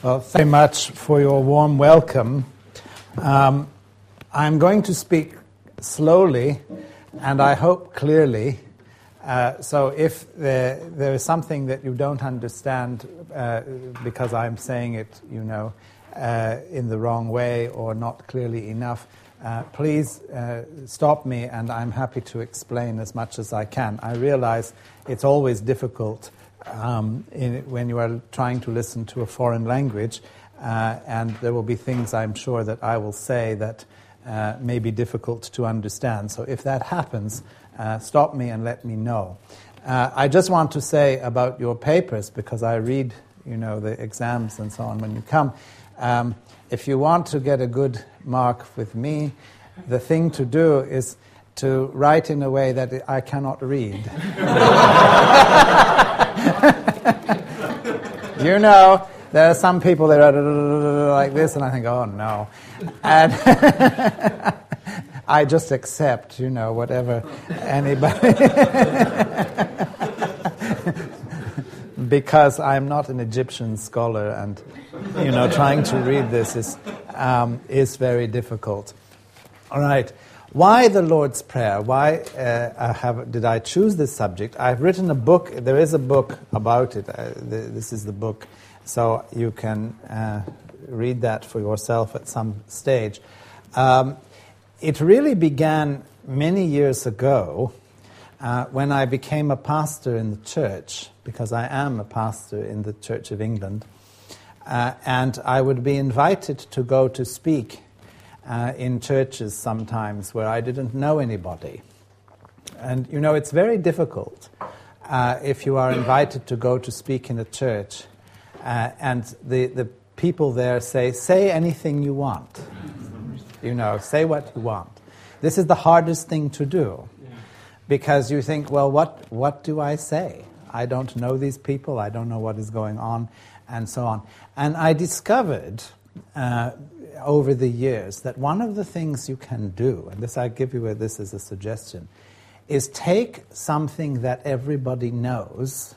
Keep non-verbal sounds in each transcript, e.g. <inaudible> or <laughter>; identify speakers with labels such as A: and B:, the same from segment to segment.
A: Well, thank you much for your warm welcome. Um, I'm going to speak slowly and I hope clearly. Uh, so if there, there is something that you don't understand uh, because I'm saying it, you know, uh, in the wrong way or not clearly enough, uh, please uh, stop me and I'm happy to explain as much as I can. I realize it's always difficult um, in, when you are trying to listen to a foreign language, uh, and there will be things I'm sure that I will say that uh, may be difficult to understand. So if that happens, uh, stop me and let me know. Uh, I just want to say about your papers, because I read, you know, the exams and so on when you come. Um, if you want to get a good mark with me, the thing to do is to write in a way that I cannot read. <laughs> <laughs> you know, there are some people that are like this, and I think, oh no. And <laughs> I just accept, you know, whatever anybody. <laughs> because I'm not an Egyptian scholar, and, you know, trying to read this is, um, is very difficult. All right. Why the Lord's Prayer? Why uh, have, did I choose this subject? I've written a book. There is a book about it. Uh, the, this is the book, so you can uh, read that for yourself at some stage. Um, it really began many years ago uh, when I became a pastor in the church, because I am a pastor in the Church of England, uh, and I would be invited to go to speak uh, in churches sometimes where I didn't know anybody. And you know, it's very difficult uh, if you are invited to go to speak in a church uh, and the, the people there say, say anything you want. You know, say what you want. This is the hardest thing to do because you think, well, what, what do I say? I don't know these people, I don't know what is going on, and so on. And I discovered uh, over the years that one of the things you can do, and this I give you this as a suggestion, is take something that everybody knows,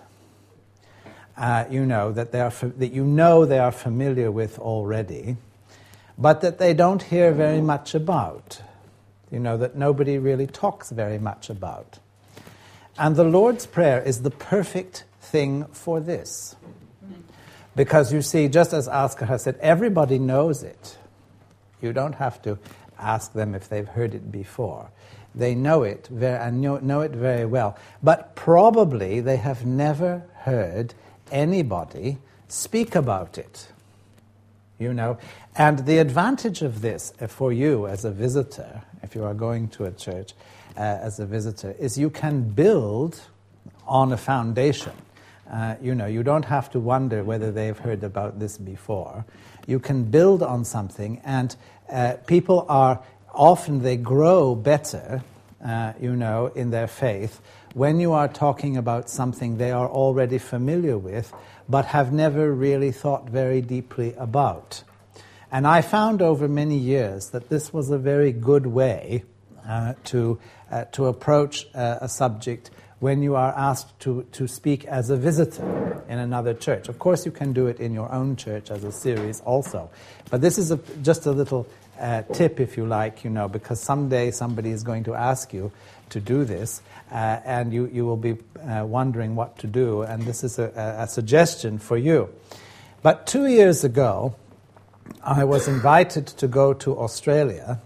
A: uh, you know that they are that you know they are familiar with already, but that they don't hear very much about, you know that nobody really talks very much about, and the Lord's prayer is the perfect thing for this. Because you see, just as Oscar has said, everybody knows it. You don't have to ask them if they've heard it before. They know it very, and know, know it very well. But probably they have never heard anybody speak about it. You know, and the advantage of this for you as a visitor, if you are going to a church uh, as a visitor, is you can build on a foundation. Uh, you know, you don't have to wonder whether they've heard about this before. You can build on something, and uh, people are often they grow better, uh, you know, in their faith when you are talking about something they are already familiar with, but have never really thought very deeply about. And I found over many years that this was a very good way uh, to, uh, to approach uh, a subject when you are asked to, to speak as a visitor in another church. Of course, you can do it in your own church as a series also. But this is a, just a little uh, tip, if you like, you know, because someday somebody is going to ask you to do this, uh, and you, you will be uh, wondering what to do, and this is a, a suggestion for you. But two years ago, I was invited to go to Australia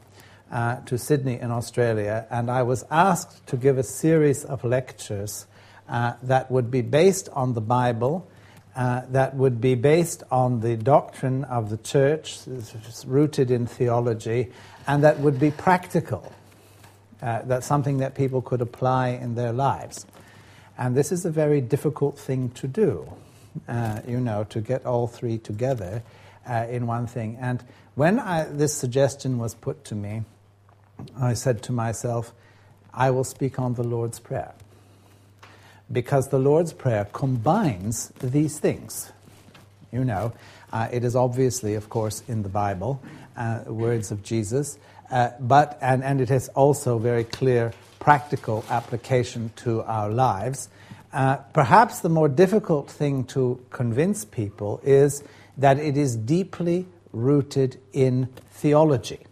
A: uh, to Sydney in Australia, and I was asked to give a series of lectures uh, that would be based on the Bible, uh, that would be based on the doctrine of the church, rooted in theology, and that would be practical. Uh, that's something that people could apply in their lives. And this is a very difficult thing to do, uh, you know, to get all three together uh, in one thing. And when I, this suggestion was put to me, I said to myself, I will speak on the Lord's Prayer. Because the Lord's Prayer combines these things. You know, uh, it is obviously, of course, in the Bible, uh, words of Jesus, uh, but, and, and it has also very clear practical application to our lives. Uh, perhaps the more difficult thing to convince people is that it is deeply rooted in theology.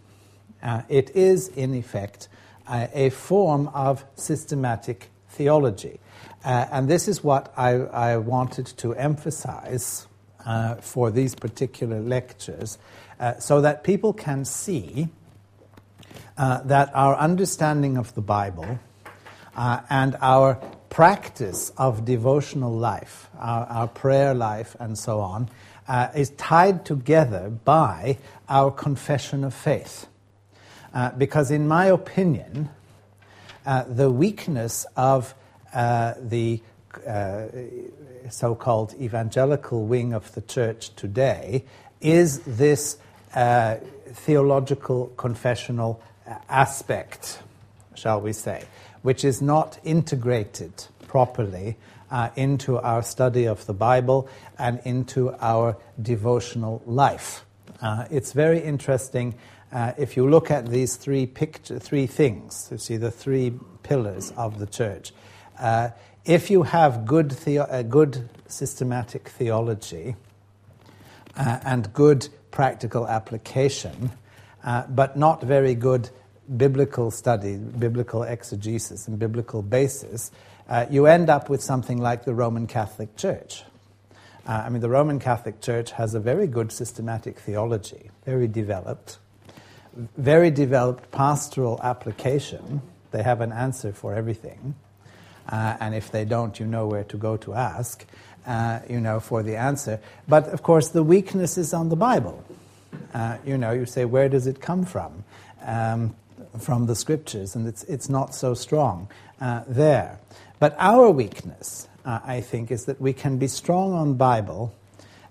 A: Uh, it is, in effect, uh, a form of systematic theology. Uh, and this is what I, I wanted to emphasize uh, for these particular lectures uh, so that people can see uh, that our understanding of the Bible and our practice of devotional life, our, our, prayer life, and so on, is tied together by our confession of faith. Uh, because, in my opinion, uh, the weakness of uh, the uh, so called evangelical wing of the church today is this uh, theological confessional aspect, shall we say, which is not integrated properly uh, into our study of the Bible and into our devotional life. Uh, it's very interesting uh, if you look at these three picture, three things. You see the three pillars of the church. Uh, if you have good, theo- uh, good systematic theology uh, and good practical application, uh, but not very good biblical study, biblical exegesis, and biblical basis, uh, you end up with something like the Roman Catholic Church. Uh, I mean, the Roman Catholic Church has a very good systematic theology, very developed, very developed pastoral application. They have an answer for everything. Uh, and if they don't, you know where to go to ask, uh, you know, for the answer. But of course, the weakness is on the Bible. Uh, you know, you say, where does it come from? Um, from the scriptures, and it's, it's not so strong uh, there. But our weakness, uh, I think, is that we can be strong on Bible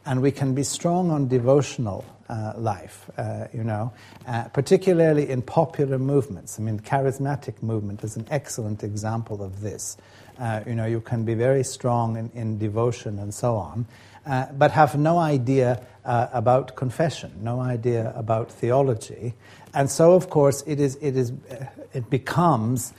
A: and we can be strong on devotional uh, life, uh, you know, uh, particularly in popular movements. I mean, charismatic movement is an excellent example of this. Uh, you know, you can be very strong in, in devotion and so on, uh, but have no idea uh, about confession, no idea about theology. And so, of course, it, is, it, is, it becomes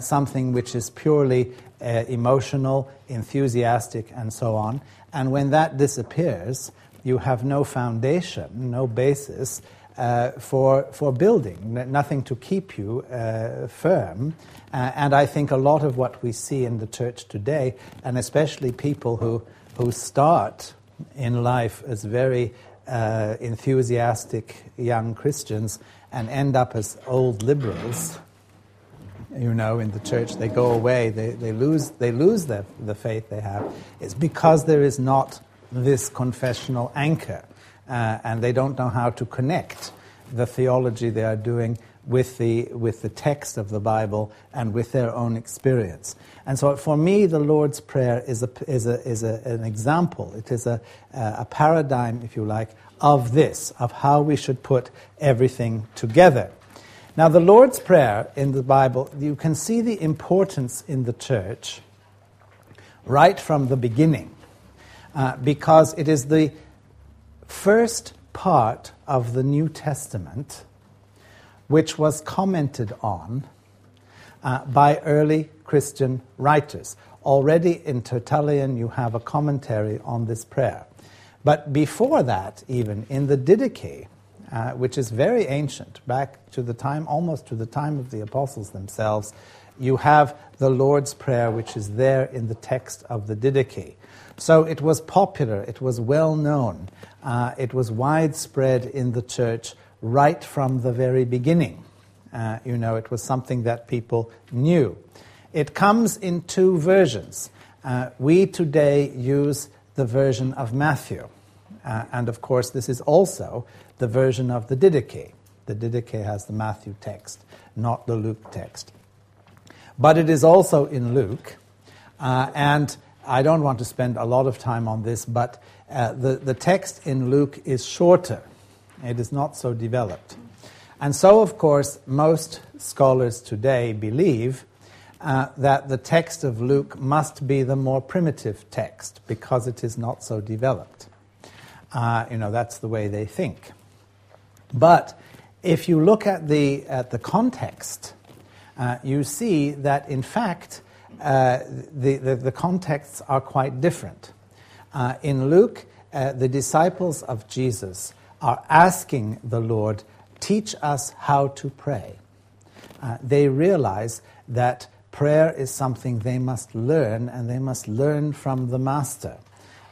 A: something which is purely emotional, enthusiastic, and so on. And when that disappears, you have no foundation, no basis uh, for, for building, nothing to keep you uh, firm. Uh, and I think a lot of what we see in the church today, and especially people who, who start in life as very uh, enthusiastic young Christians and end up as old liberals, you know, in the church, they go away, they, they lose, they lose their, the faith they have. It's because there is not this confessional anchor, uh, and they don't know how to connect the theology they are doing with the, with the text of the Bible and with their own experience. And so for me, the Lord's Prayer is, a, is, a, is a, an example, it is a, a paradigm, if you like, of this, of how we should put everything together. Now, the Lord's Prayer in the Bible, you can see the importance in the church right from the beginning uh, because it is the first part of the New Testament which was commented on uh, by early Christian writers. Already in Tertullian, you have a commentary on this prayer. But before that, even in the Didache, uh, which is very ancient, back to the time, almost to the time of the apostles themselves, you have the Lord's Prayer, which is there in the text of the Didache. So it was popular, it was well known, uh, it was widespread in the church right from the very beginning. Uh, you know, it was something that people knew. It comes in two versions. Uh, we today use the version of Matthew. Uh, and of course, this is also the version of the Didache. The Didache has the Matthew text, not the Luke text. But it is also in Luke. Uh, and I don't want to spend a lot of time on this, but uh, the, the text in Luke is shorter. It is not so developed. And so, of course, most scholars today believe uh, that the text of Luke must be the more primitive text because it is not so developed. Uh, you know, that's the way they think. But if you look at the, at the context, uh, you see that in fact uh, the, the, the, contexts are quite different. Uh, in Luke, uh, the disciples of Jesus are asking the Lord, teach us how to pray. Uh, they realize that prayer is something they must learn, and they must learn from the Master.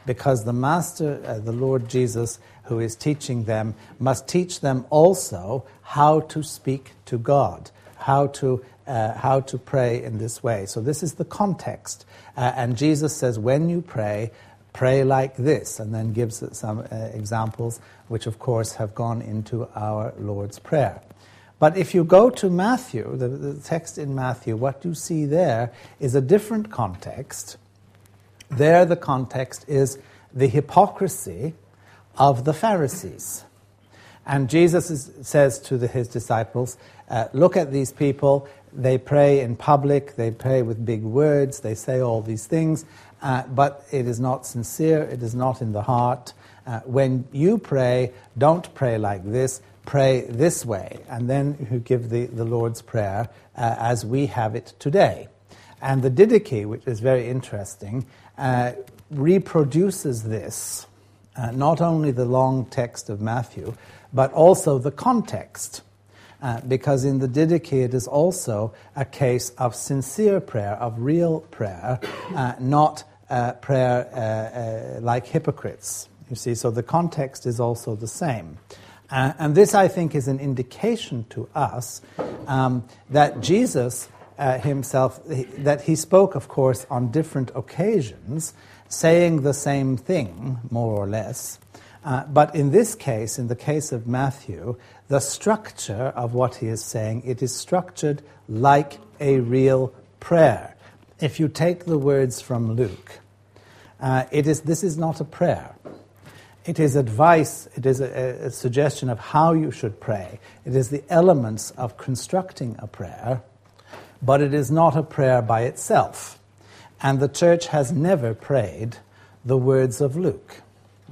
A: Because the Master, uh, the Lord Jesus, who is teaching them, must teach them also how to speak to God, how to, uh, how to pray in this way. So, this is the context. Uh, and Jesus says, when you pray, pray like this, and then gives some uh, examples, which of course have gone into our Lord's Prayer. But if you go to Matthew, the, the text in Matthew, what you see there is a different context. There, the context is the hypocrisy of the Pharisees. And Jesus is, says to the, his disciples, uh, Look at these people. They pray in public, they pray with big words, they say all these things, uh, but it is not sincere, it is not in the heart. Uh, when you pray, don't pray like this, pray this way. And then you give the, the Lord's Prayer uh, as we have it today. And the Didache, which is very interesting, uh, reproduces this, uh, not only the long text of Matthew, but also the context. Uh, because in the Didache it is also a case of sincere prayer, of real prayer, uh, not prayer uh, uh, like hypocrites. You see, so the context is also the same. Uh, and this, I think, is an indication to us um, that Jesus himself, that he spoke, of course, on different occasions, saying the same thing, more or less. Uh, but in this case, in the case of Matthew, the structure of what he is saying, it is structured like a real prayer. If you take the words from Luke, uh, it is, this is not a prayer. It is advice, it is a, a, suggestion of how you should pray. It is the elements of constructing a prayer, but it is not a prayer by itself. And the church has never prayed the words of Luke.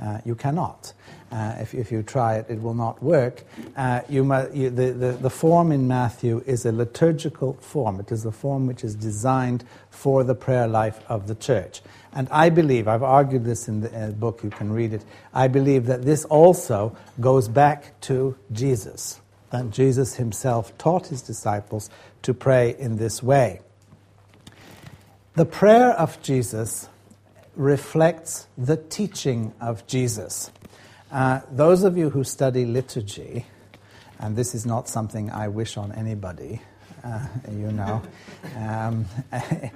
A: Uh, you cannot. Uh, if, if, you try it, it will not work. Uh, you you, the, the, the, form in Matthew is a liturgical form. It is the form which is designed for the prayer life of the church. And I believe, I've argued this in the uh, book, you can read it, I believe that this also goes back to Jesus. That Jesus himself taught his disciples to pray in this way. The prayer of Jesus reflects the teaching of Jesus. Uh, those of you who study liturgy, and this is not something I wish on anybody, uh, you know, um, <laughs>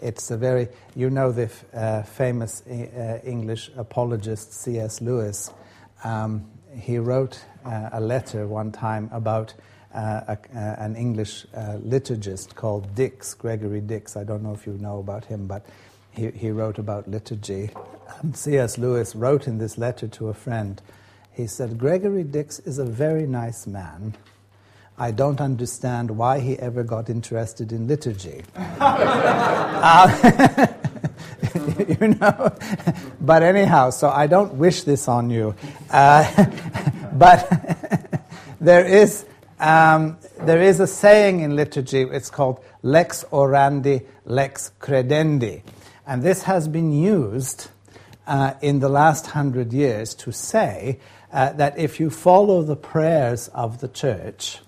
A: it's a very, you know, the uh, famous uh, English apologist C.S. Lewis. Um, he wrote uh, a letter one time about uh, a, an English liturgist called Dix, Gregory Dix. I don't know if you know about him, but he, he wrote about liturgy. And C.S. Lewis wrote in this letter to a friend, he said, Gregory Dix is a very nice man. I don't understand why he ever got interested in liturgy. uh, <laughs> <laughs> you know? But anyhow, so I don't wish this on you. Uh, <laughs> but there is, um, there is a saying in liturgy, it's called lex orandi, lex credendi. And this has been used uh, in the last hundred years to say uh, that if you follow the prayers of the church,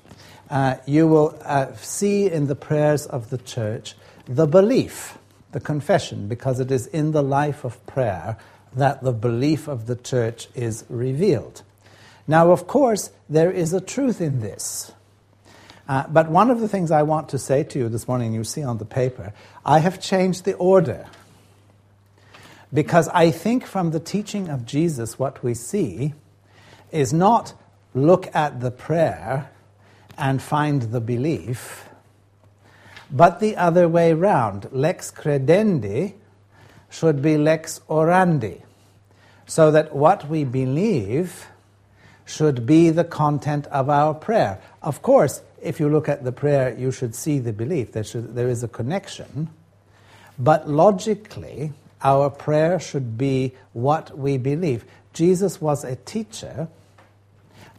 A: uh, you will uh, see in the prayers of the church the belief, the confession, because it is in the life of prayer that the belief of the church is revealed. Now, of course, there is a truth in this. Uh, but one of the things I want to say to you this morning, you see on the paper, I have changed the order. Because I think from the teaching of Jesus, what we see is not look at the prayer and find the belief, but the other way round. Lex credendi should be lex orandi, so that what we believe should be the content of our prayer. Of course, if you look at the prayer, you should see the belief. There, should, there is a connection. But logically, our prayer should be what we believe. Jesus was a teacher,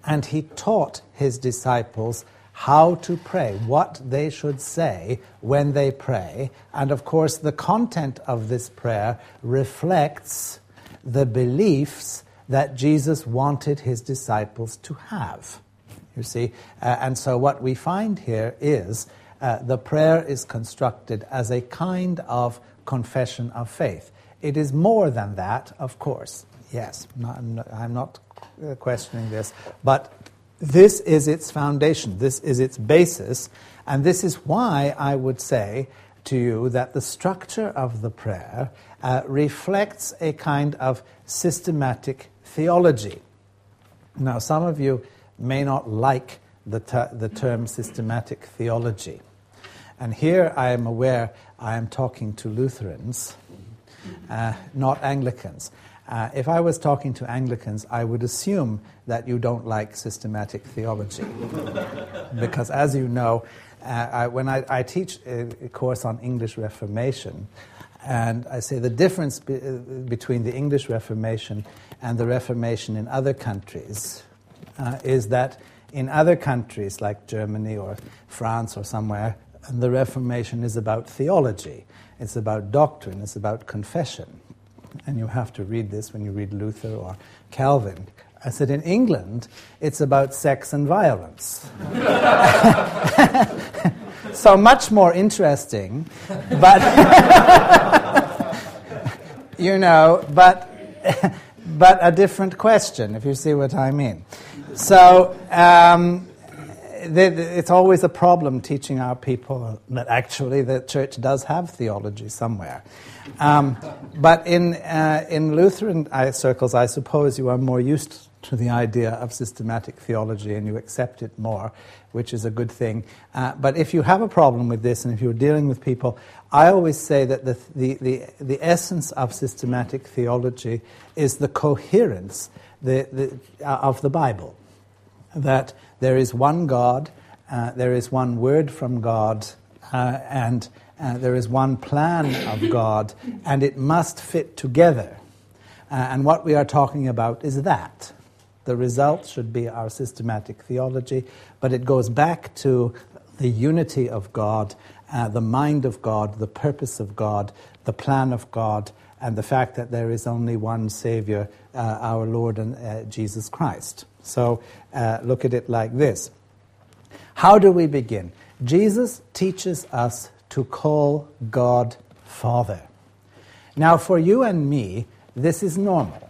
A: and he taught his disciples how to pray, what they should say when they pray. And of course, the content of this prayer reflects the beliefs that Jesus wanted his disciples to have. You see? Uh, and so what we find here is uh, the prayer is constructed as a kind of confession of faith. It is more than that, of course. Yes, not, I'm not uh, questioning this. But this is its foundation, this is its basis, and this is why I would say to you that the structure of the prayer uh, reflects a kind of systematic theology. Now, some of you may not like the, ter- the term systematic theology. And here I am aware I am talking to Lutherans, uh, not Anglicans. Uh, if I was talking to Anglicans, I would assume that you don't like systematic theology. <laughs> because as you know, uh, I, when I, I, teach a course on English Reformation, and I say the difference be, between the English Reformation and the Reformation in other countries uh, is that in other countries like Germany or France or somewhere, the Reformation is about theology, it's about doctrine, it's about confession and you have to read this when you read Luther or Calvin. I said, in England, it's about sex and violence. <laughs> so much more interesting, but, <laughs> you know, but, <laughs> but a different question, if you see what I mean. So, um, it's always a problem teaching our people that actually the church does have theology somewhere. Um, but in, uh, in Lutheran circles, I suppose you are more used to the idea of systematic theology and you accept it more, which is a good thing. Uh, but if you have a problem with this and if you're dealing with people, I always say that the, the, the, the essence of systematic theology is the coherence the, the, uh, of the Bible. That there is one God, uh, there is one word from God, uh, and uh, there is one plan of God, and it must fit together. Uh, and what we are talking about is that. The result should be our systematic theology, but it goes back to the unity of God, uh, the mind of God, the purpose of God, the plan of God, and the fact that there is only one Savior, uh, our Lord and uh, Jesus Christ. So uh, look at it like this. How do we begin? Jesus teaches us to call God Father. Now, for you and me, this is normal.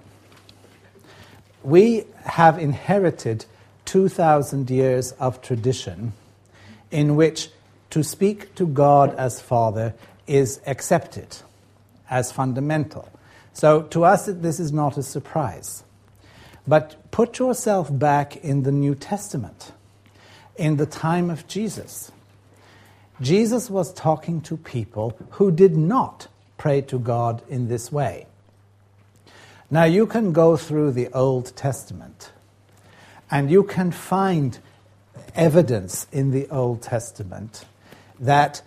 A: We have inherited 2,000 years of tradition in which to speak to God as Father is accepted as fundamental. So to us, this is not a surprise. But put yourself back in the New Testament, in the time of Jesus. Jesus was talking to people who did not pray to God in this way. Now, you can go through the Old Testament and you can find evidence in the Old Testament that,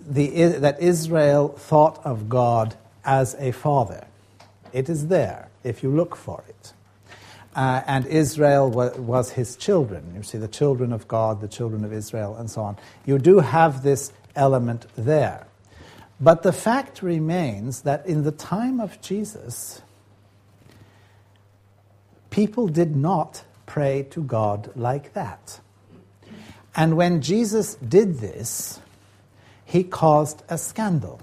A: the, that Israel thought of God as a father. It is there if you look for it. Uh, and Israel was, was his children. You see, the children of God, the children of Israel, and so on. You do have this element there. But the fact remains that in the time of Jesus, people did not pray to God like that. And when Jesus did this, he caused a scandal.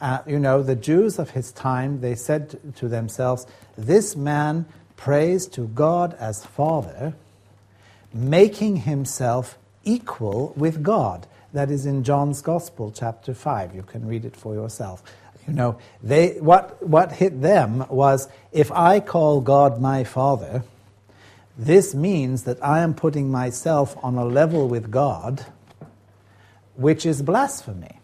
A: Uh, you know, the Jews of his time, they said to themselves, This man prays to God as Father, making himself equal with God. That is in John's Gospel, chapter 5. You can read it for yourself. You know, they, what, what hit them was if I call God my Father, this means that I am putting myself on a level with God, which is blasphemy.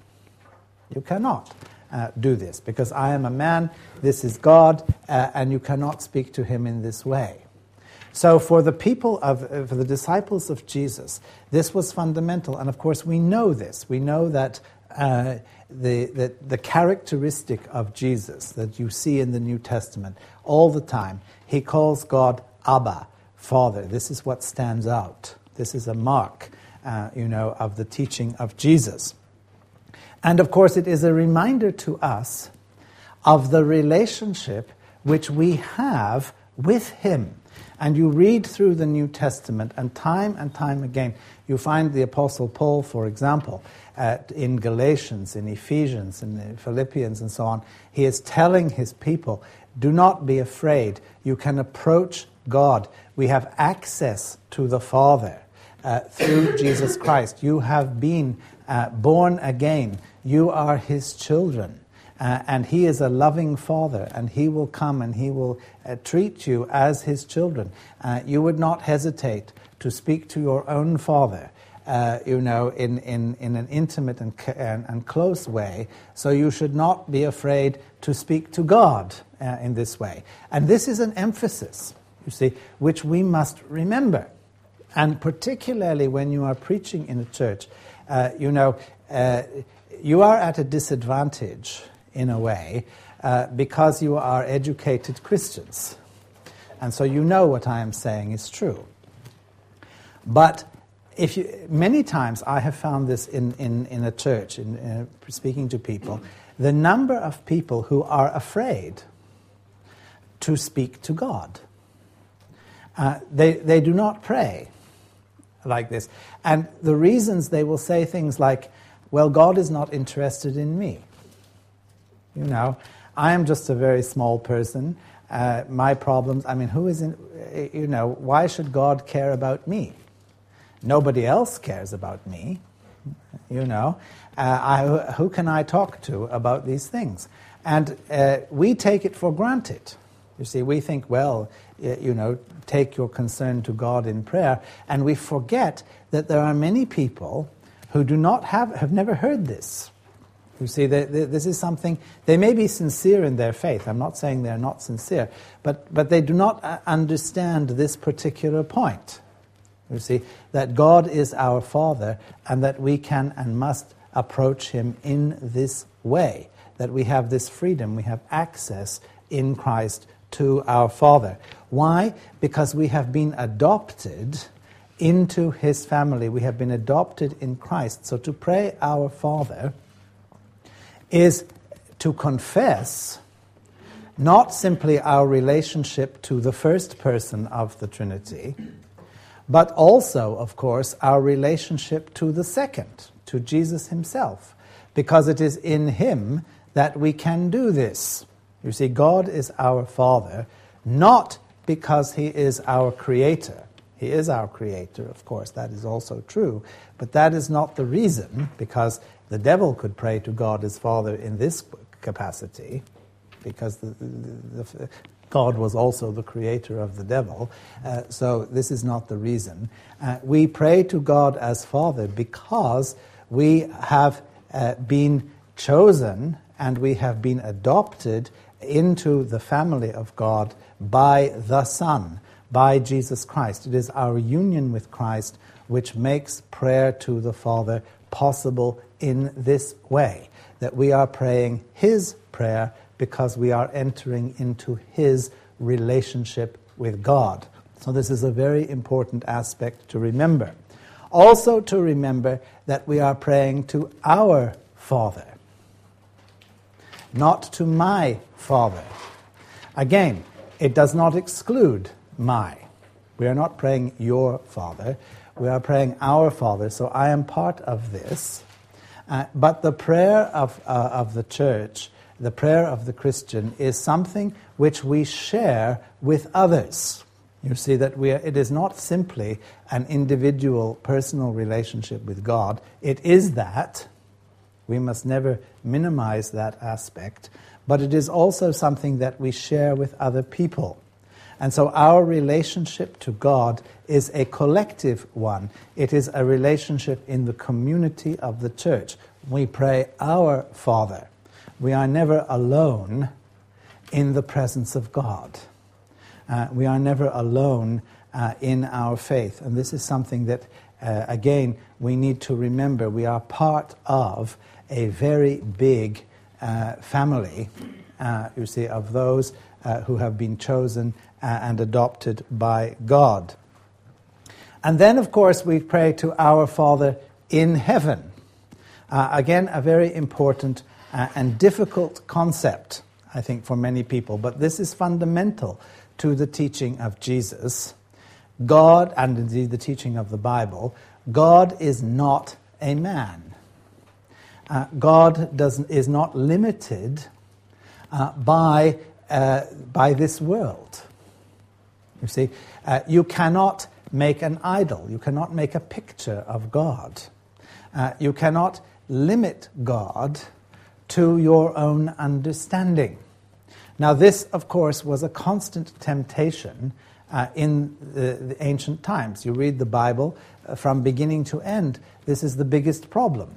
A: You cannot uh, do this because I am a man, this is God, uh, and you cannot speak to him in this way. So, for the people of, uh, for the disciples of Jesus, this was fundamental. And of course, we know this. We know that uh, the, the, the characteristic of Jesus that you see in the New Testament all the time, he calls God Abba, Father. This is what stands out. This is a mark, uh, you know, of the teaching of Jesus. And of course, it is a reminder to us of the relationship which we have with him. And you read through the New Testament, and time and time again, you find the Apostle Paul, for example, uh, in Galatians, in Ephesians, in Philippians, and so on, he is telling his people, do not be afraid. You can approach God. We have access to the Father uh, through Jesus Christ. You have been uh, born again. You are his children. Uh, and he is a loving father, and he will come and he will uh, treat you as his children. Uh, you would not hesitate to speak to your own father. Uh, you know, in, in, in an intimate and, and, and, close way. So you should not be afraid to speak to God uh, in this way. And this is an emphasis, you see, which we must remember. And particularly when you are preaching in a church, uh, you know, you are at a disadvantage in a way, uh, because you are educated Christians. And so you know what I am saying is true. But if you, many times I have found this in, in, in a church, in, in speaking to people, the number of people who are afraid to speak to God. Uh, they, they do not pray like this. And the reasons they will say things like, well, God is not interested in me. You know, I am just a very small person. Uh, my problems, I mean, who is in, you know, why should God care about me? Nobody else cares about me, you know. Uh, I, who can I talk to about these things? And uh, we take it for granted. You see, we think, well, you know, take your concern to God in prayer, and we forget that there are many people who do not have, have never heard this. You see, they, they, this is something, they may be sincere in their faith. I'm not saying they're not sincere, but, but they do not uh, understand this particular point. You see, that God is our Father and that we can and must approach Him in this way, that we have this freedom, we have access in Christ to our Father. Why? Because we have been adopted into His family, we have been adopted in Christ. So to pray, Our Father, is to confess not simply our relationship to the first person of the Trinity, but also, of course, our relationship to the second, to Jesus himself, because it is in him that we can do this. You see, God is our Father, not because he is our Creator. He is our Creator, of course, that is also true, but that is not the reason, because the devil could pray to God as Father in this capacity, because the, the, the, God was also the creator of the devil. Uh, so this is not the reason. Uh, we pray to God as Father because we have uh, been chosen and we have been adopted into the family of God by the Son, by Jesus Christ. It is our union with Christ which makes prayer to the Father possible in this way that we are praying His prayer because we are entering into His relationship with God. So, this is a very important aspect to remember. Also, to remember that we are praying to our Father, not to my Father. Again, it does not exclude my. We are not praying your Father, we are praying our Father. So, I am part of this. Uh, but the prayer of, uh, of the church, the prayer of the Christian, is something which we share with others. You see that we are, it is not simply an individual personal relationship with God. It is that. We must never minimize that aspect. But it is also something that we share with other people. And so our relationship to God is a collective one. It is a relationship in the community of the church. We pray, Our Father. We are never alone in the presence of God. Uh, we are never alone uh, in our faith. And this is something that, uh, again, we need to remember. We are part of a very big uh, family, uh, you see, of those uh, who have been chosen uh, and adopted by God. And then, of course, we pray to our Father in heaven. Uh, again, a very important uh, and difficult concept I think, for many people, but this is fundamental to the teaching of Jesus. God, and indeed the teaching of the Bible, God is not a man. Uh, God does, is not limited uh, by, uh, by this world. You see, uh, you cannot make an idol, you cannot make a picture of God. Uh, you cannot limit God to your own understanding. Now, this, of course, was a constant temptation uh, in the, the, ancient times. You read the Bible uh, from beginning to end, this is the biggest problem.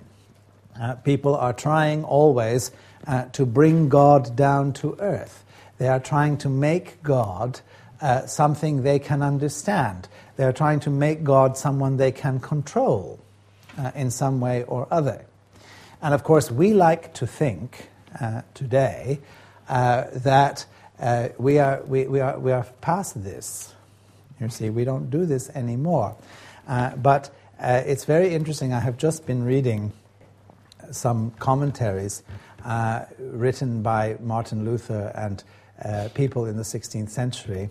A: Uh, people are trying always uh, to bring God down to earth. They are trying to make God uh, something they can understand. They are trying to make God someone they can control uh, in some way or other. And of course, we like to think uh, today uh, that we, are, we, we, are, we are past this. You see, we don't do this anymore. But it's very interesting. I have just been reading some commentaries uh, written by Martin Luther and people in the 16th century.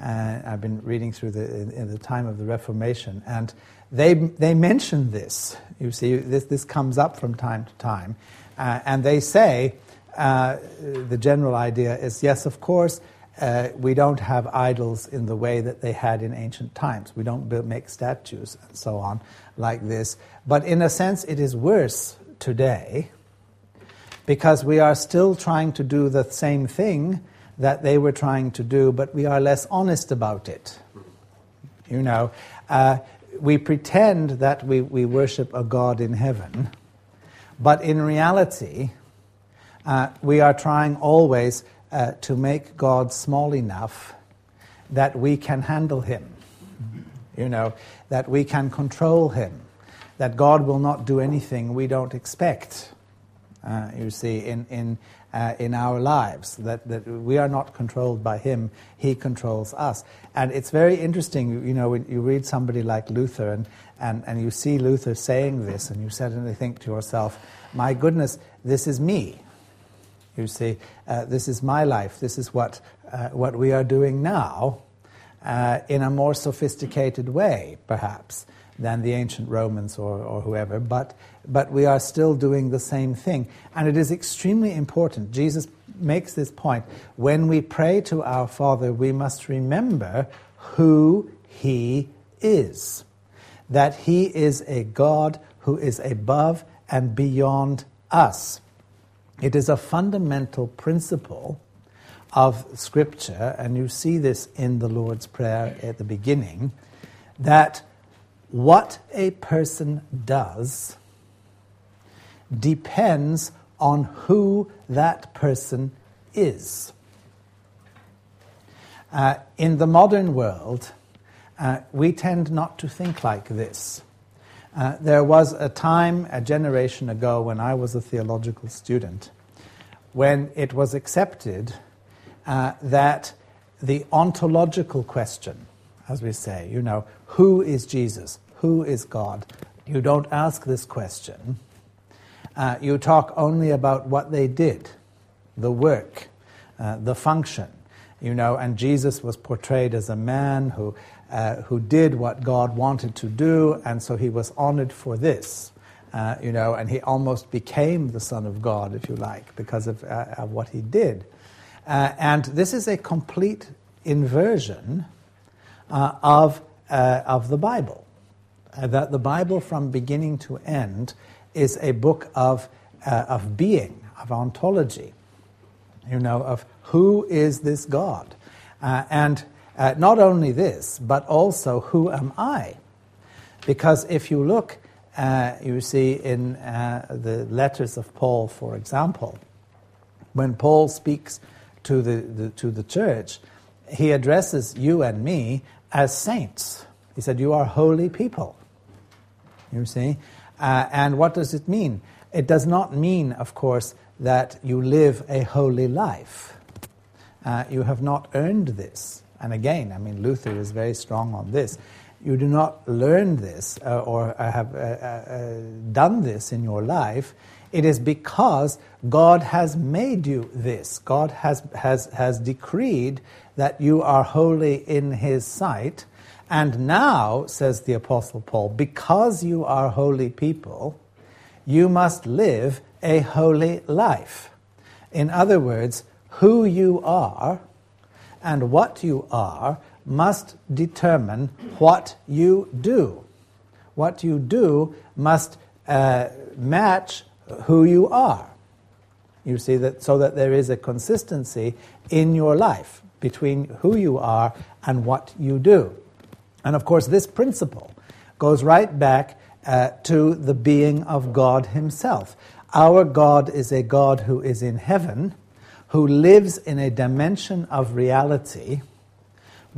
A: I've been reading through the, in, in the time of the Reformation, and they, they mention this. You see, this, this comes up from time to time. Uh, and they say uh, the general idea is yes, of course, uh, we don't have idols in the way that they had in ancient times. We don't build, make statues and so on like this. But in a sense, it is worse today because we are still trying to do the same thing that they were trying to do, but we are less honest about it. You know, uh, we pretend that we, we worship a God in heaven, but in reality, uh, we are trying always uh, to make God small enough that we can handle him, you know, that we can control him, that God will not do anything we don't expect, uh, you see, in, in, uh, in our lives, that, that we are not controlled by him, he controls us. And it's very interesting, you know, when you read somebody like Luther and, and, and you see Luther saying this, and you suddenly think to yourself, my goodness, this is me. You see, uh, this is my life. This is what, uh, what we are doing now uh, in a more sophisticated way, perhaps, than the ancient Romans or, or whoever, but, but we are still doing the same thing. And it is extremely important. Jesus makes this point. When we pray to our Father, we must remember who He is. That He is a God who is above and beyond us. It is a fundamental principle of Scripture, and you see this in the Lord's Prayer at the beginning, that what a person does depends on who that person is. Uh, in the modern world, uh, we tend not to think like this. Uh, there was a time, a generation ago, when I was a theological student, when it was accepted uh, that the ontological question, as we say, you know, who is Jesus? Who is God? You don't ask this question. Uh, you talk only about what they did, the work, uh, the function. You know, and Jesus was portrayed as a man who uh, who did what God wanted to do, and so he was honored for this. Uh, you know, and he almost became the Son of God, if you like, because of, uh, of what he did. Uh, and this is a complete inversion uh, of, uh, of the Bible. that the Bible, from beginning to end, is a book of, of being, of ontology, you know, of who is this God. and uh, not only this, but also who am I? Because if you look, uh, you see in uh, the letters of Paul, for example, when Paul speaks to the, the, to the church, he addresses you and me as saints. He said, You are holy people. You see? Uh, and what does it mean? It does not mean, of course, that you live a holy life. Uh, you have not earned this. And again, I mean, Luther is very strong on this. You do not learn this uh, or have uh, uh, done this in your life It is because God has made you this. God has, has, has decreed that you are holy in His sight. And now, says the Apostle Paul, because you are holy people, you must live a holy life. In other words, who you are and what you are must determine what you do. What you do must uh, match who you are. You see that so that there is a consistency in your life between who you are and what you do. And of course, this principle goes right back uh, to the being of God Himself. Our God is a God who is in heaven, who lives in a dimension of reality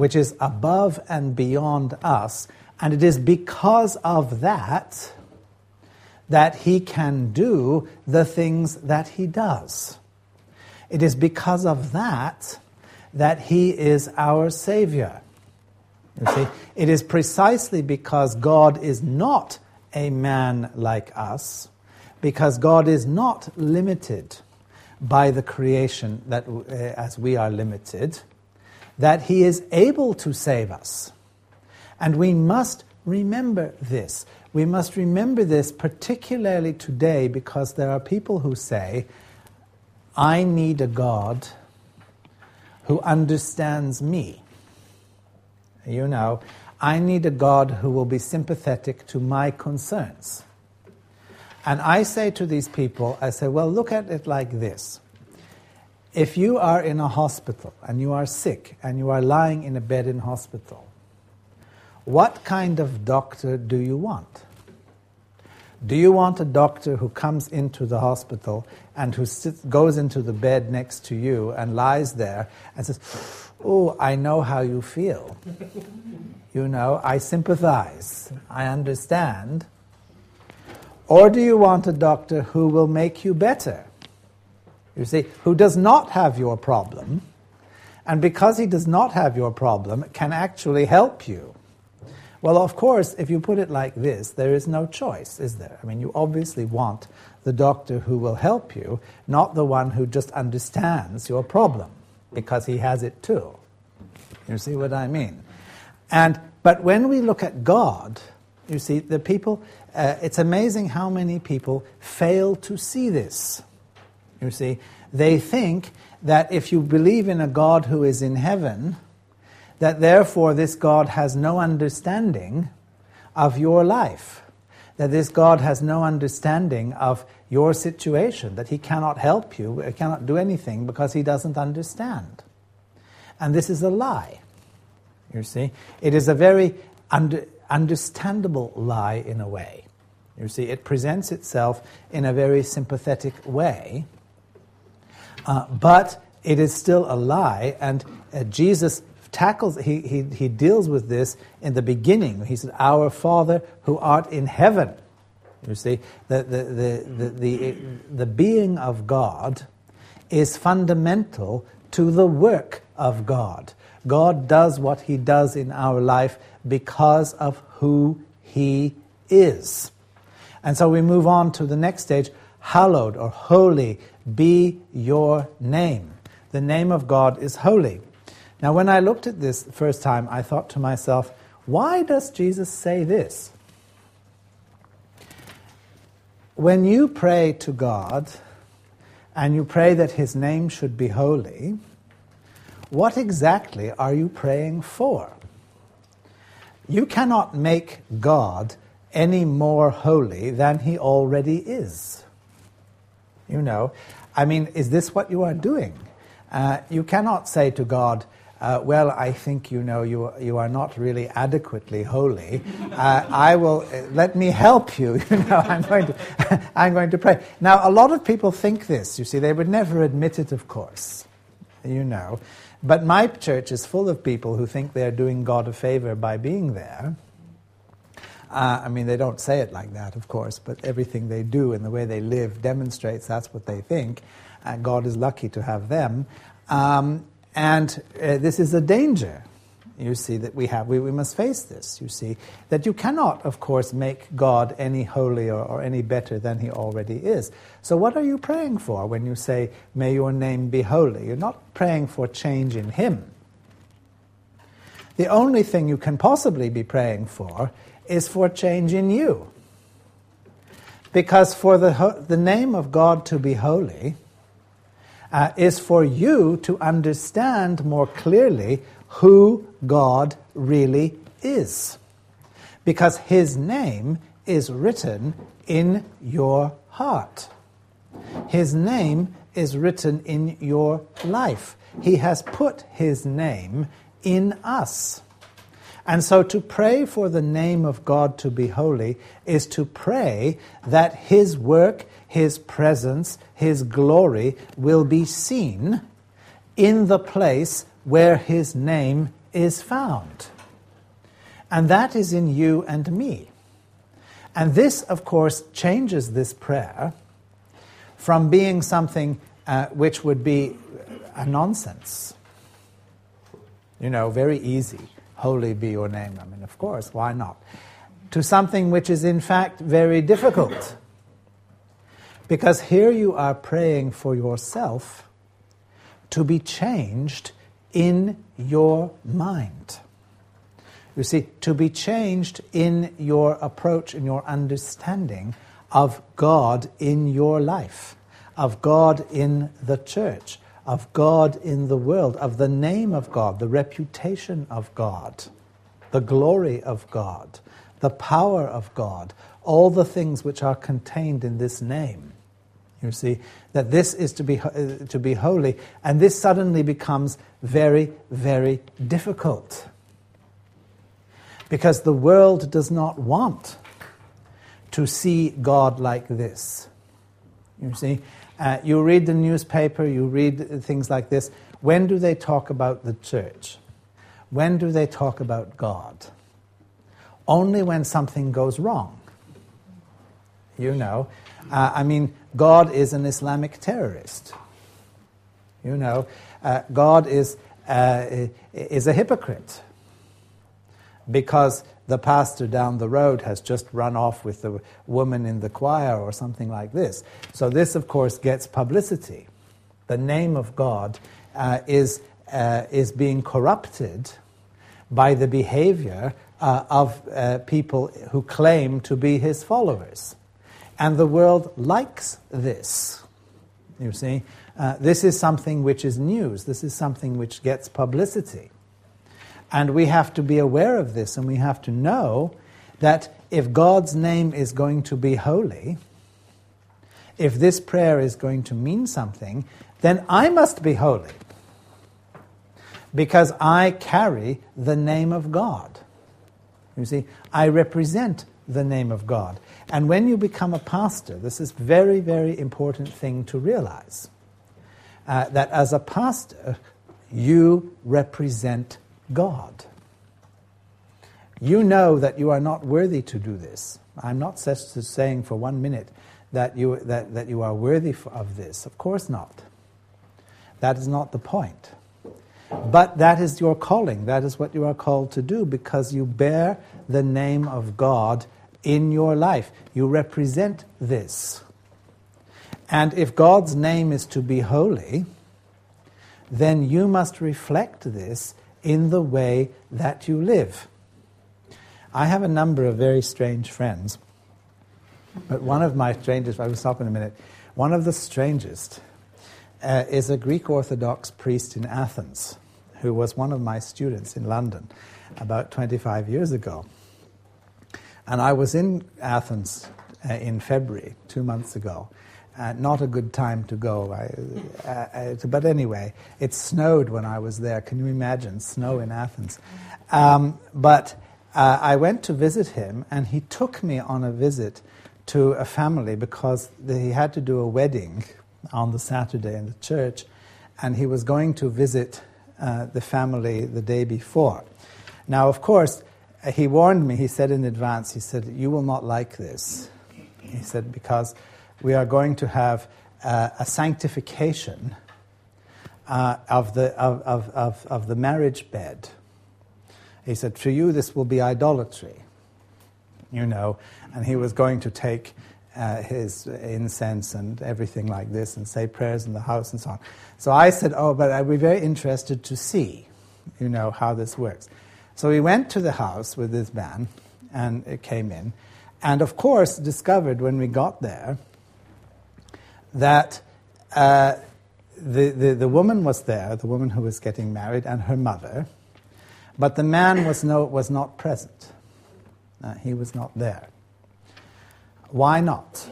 A: which is above and beyond us. And it is because of that that he can do the things that he does. It is because of that that he is our Savior. You see, it is precisely because God is not a man like us, because God is not limited by the creation that, uh, as we are limited, that He is able to save us. And we must remember this. We must remember this particularly today because there are people who say, I need a God who understands me. You know, I need a God who will be sympathetic to my concerns. And I say to these people, I say, well, look at it like this. If you are in a hospital and you are sick and you are lying in a bed in hospital, what kind of doctor do you want? Do you want a doctor who comes into the hospital and who sits, goes into the bed next to you and lies there and says, Oh, I know how you feel. <laughs> You know, I sympathize. I understand. Or do you want a doctor who will make you better? You see, who does not have your problem, and because he does not have your problem, can actually help you. Well, of course, if you put it like this, there is no choice, is there? I mean, you obviously want the doctor who will help you, not the one who just understands your problem, because he has it too. You see what I mean? And but when we look at God, you see, the people, uh, it's amazing how many people fail to see this. You see, they think that if you believe in a God who is in heaven, that therefore this God has no understanding of your life, that this God has no understanding of your situation, that he cannot help you, cannot do anything because he doesn't understand. And this is a lie. You see, it is a very under, understandable lie in a way. You see, it presents itself in a very sympathetic way uh, but it is still a lie, and uh, Jesus tackles, he, he, he deals with this in the beginning. He said, Our Father who art in heaven. You see, the, the, the, the, the, the being of God is fundamental to the work of God. God does what he does in our life because of who he is. And so we move on to the next stage hallowed or holy be your name. The name of God is holy. Now, when I looked at this the first time, I thought to myself, why does Jesus say this? When you pray to God and you pray that His name should be holy, what exactly are you praying for? You cannot make God any more holy than He already is. You know, I mean, is this what you are doing? Uh, you cannot say to God, uh, well, I think you know you, you are not really adequately holy. Uh, I will uh, let me help you. <laughs> You know, I'm going to <laughs> I'm going to pray. Now, a lot of people think this. You see, they would never admit it, of course. You know, but my church is full of people who think they're doing God a favor by being there. Uh, I mean, they don't say it like that, of course, but everything they do and the way they live demonstrates that's what they think. Uh, God is lucky to have them. Um, and uh, this is a danger. you see, that we have. We, we must face this, you see, that you cannot, of course, make God any holier or any better than he already is. So, what are you praying for when you say, May your name be holy? You're not praying for change in him. The only thing you can possibly be praying for is for change in you. Because for the, the name of God to be holy uh, is for you to understand more clearly who God really is. Because his name is written in your heart. His name is written in your life. He has put his name in us. And so to pray for the name of God to be holy is to pray that his work, his presence, his glory will be seen in the place where his name is found. And that is in you and me. And this, of course, changes this prayer from being something uh, which would be a nonsense. You know, very easy. Holy be your name. I mean, of course, why not? To something which is, in fact, very difficult. Because here you are praying for yourself to be changed in your mind. You see, to be changed in your approach, in your understanding of God in your life, of God in the church, of God in the world, of the name of God, the reputation of God, the glory of God, the power of God, all the things which are contained in this name. You see, that this is to be, uh, to be holy, and this suddenly becomes very, very difficult. Because the world does not want to see God like this. You see, uh, you read the newspaper, you read things like this. When do they talk about the church? When do they talk about God? Only when something goes wrong. You know, uh, I mean, God is an Islamic terrorist. You know, uh, God is, uh, is a hypocrite because the pastor down the road has just run off with the woman in the choir or something like this. So, this, of course, gets publicity. The name of God uh, is, uh, is being corrupted by the behavior uh, of uh, people who claim to be his followers. And the world likes this. You see, uh, this is something which is news, this is something which gets publicity. And we have to be aware of this and we have to know that if God's name is going to be holy, if this prayer is going to mean something, then I must be holy. Because I carry the name of God. You see, I represent the name of God. And when you become a pastor, this is very, very important thing to realize. Uh, that as a pastor, you represent God. You know that you are not worthy to do this. I'm not saying for one minute that you, that, that you are worthy of this. Of course not. That is not the point. But that is your calling. That is what you are called to do because you bear the name of God in your life. You represent this. And if God's name is to be holy, then you must reflect this in the way that you live. I have a number of very strange friends, but one of my strangest, I will stop in a minute, one of the strangest uh, is a Greek Orthodox priest in Athens who was one of my students in London about 25 years ago. And I was in Athens uh, in February, two months ago. Uh, not a good time to go. I, uh, uh, but anyway, it snowed when I was there. Can you imagine snow in Athens? Um, but uh, I went to visit him, and he took me on a visit to a family because he had to do a wedding on the Saturday in the church, and he was going to visit uh, the family the day before. Now, of course, he warned me, he said in advance, he said, You will not like this. He said, Because we are going to have uh, a sanctification uh, of, the, of, of, of, the marriage bed. He said, To you, this will be idolatry. You know, and he was going to take uh, his incense and everything like this and say prayers in the house and so on. So I said, Oh, but I'd be very interested to see, you know, how this works. So we went to the house with this man and it came in. And of course, discovered when we got there that uh, the, the, the woman was there, the woman who was getting married, and her mother, but the man was, no, was not present. Uh, he was not there. Why not?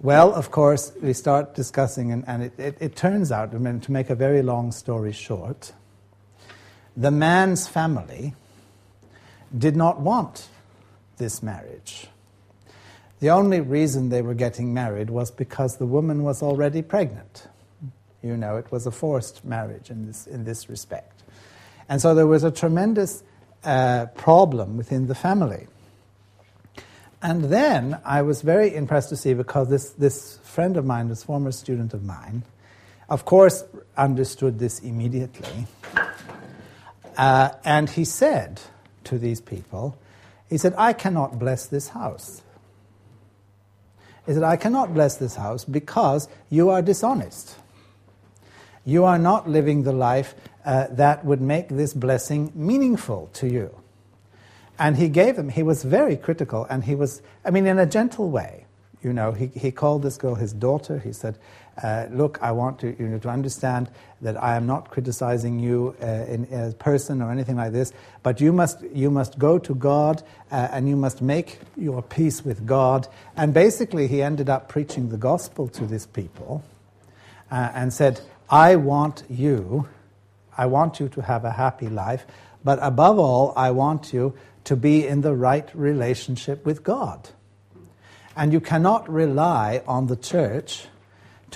A: Well, of course, we start discussing, and, and it, it, it, turns out, I mean, to make a very long story short, the man's family did not want this marriage. The only reason they were getting married was because the woman was already pregnant. You know, it was a forced marriage in this, in this respect. And so there was a tremendous uh, problem within the family. And then I was very impressed to see because this, this friend of mine, this former student of mine, of course, understood this immediately. Uh, and he said to these people, he said, I cannot bless this house. He said, I cannot bless this house because you are dishonest. You are not living the life uh, that would make this blessing meaningful to you. And he gave them, he was very critical, and he was, I mean, in a gentle way. You know, he, he called this girl his daughter. He said, uh, Look, I want to, you know, to understand that I am not criticizing you uh, in, as a person or anything like this, but you must, you must go to God uh, and you must make your peace with God. And basically, he ended up preaching the gospel to these people uh, and said, I want you, I want you to have a happy life, but above all, I want you to be in the right relationship with God. And you cannot rely on the church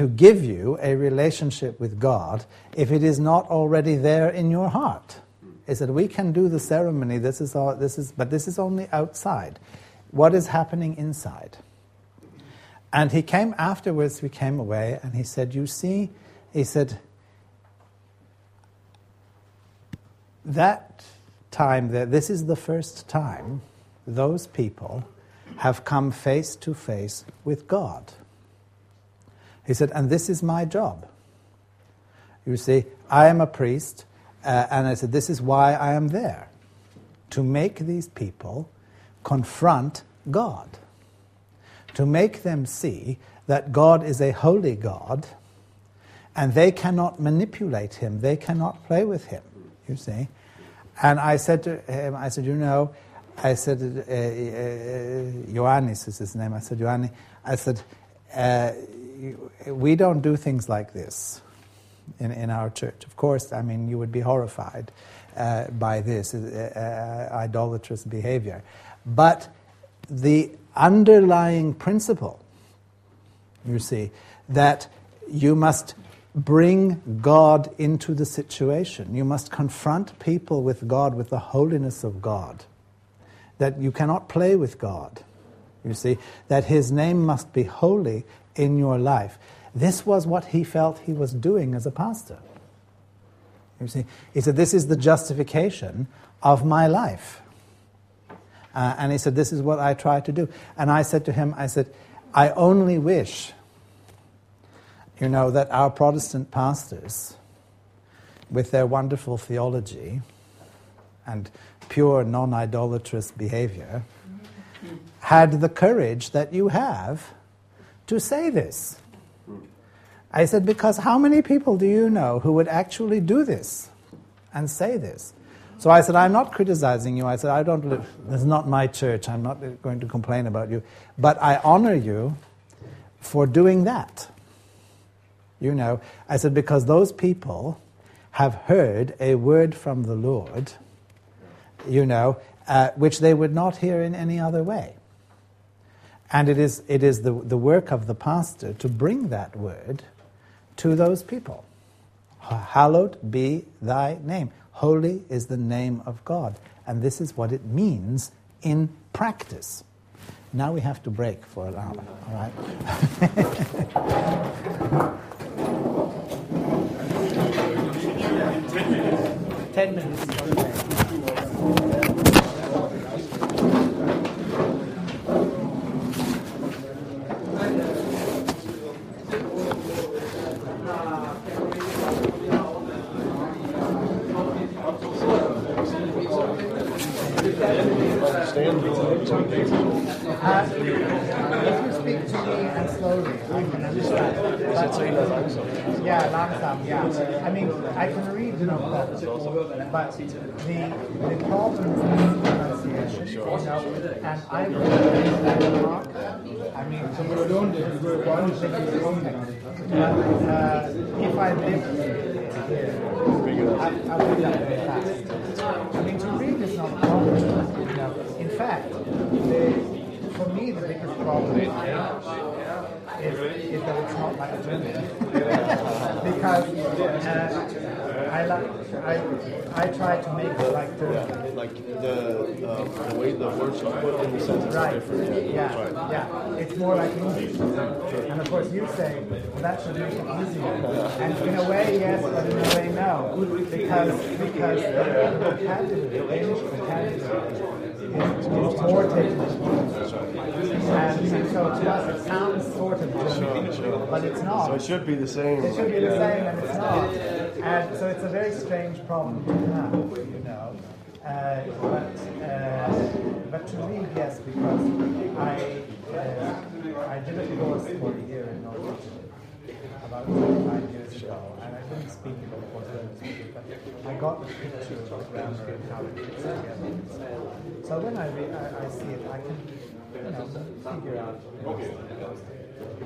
A: to give you a relationship with God if it is not already there in your heart. Is that we can do the ceremony, this is all, this is, but this is only outside. What is happening inside? And he came afterwards, we came away, and he said, You see, he said, that time that this is the first time those people have come face to face with God. He said, and this is my job. You see, I am a priest, uh, and I said, this is why I am there to make these people confront God, to make them see that God is a holy God and they cannot manipulate him, they cannot play with him, you see. And I said to him, I said, you know, I said, uh, uh, Ioannis is his name. I said, Ioanni, I said, uh, we don't do things like this in, in our church. Of course, I mean, you would be horrified uh, by this uh, uh, idolatrous behavior. But the underlying principle, you see, that you must bring God into the situation. You must confront people with God, with the holiness of God. That you cannot play with God. You see, that His name must be holy in your life. This was what he felt he was doing as a pastor. You see, he said, This is the justification of my life. Uh, and he said, This is what I try to do. And I said to him, I said, I only wish you know, that our Protestant pastors, with their wonderful theology and pure non idolatrous behavior, had the courage that you have to say this. I said, because how many people do you know who would actually do this and say this? So I said, I'm not criticizing you. I said, I don't live, this is not my church. I'm not going to complain about you. But I honor you for doing that. You know, I said, because those people have heard a word from the Lord, you know, uh, which they would not hear in any other way. And it is, it is the, the work of the pastor to bring that word to those people. Hallowed be thy name. Holy is the name of God. And this is what it means in practice. Now we have to break for an hour, all right? <laughs> Ten minutes. Uh, if you speak to me and slowly, I can understand. But, yeah, langsam, yeah. I mean, I can read no problem, but the the problem is pronunciation, you know, and I would read that mark. I mean, I don't think it's complex. But uh, if I live here, I, I would read that very fast. I mean, fact, the, for me, the biggest problem is is, is that it's not like German. because uh, I like I I try to make it like German.
B: Like the um, the way the words are put in the sentence
A: Right.
B: is different.
A: Yeah.
B: That's right.
A: Yeah. It's more like English. And of course you say, well, that should make it easier. And in a way, yes, but in a way, no. Because because the vocabulary, the Danish vocabulary is more. And so to us it sounds sort of German, but it's not.
B: So it should be the same.
A: It should be the same, and it's not. And so it's a very strange problem to have, you know. Uh, but, uh, but to me, yes, because I, uh, I did a course for a year in Norwegian about 25 years ago, and I didn't speak it, of course, I got the picture of grammar and how it fits together. So when I, I, I see it, I can, you know, figure out.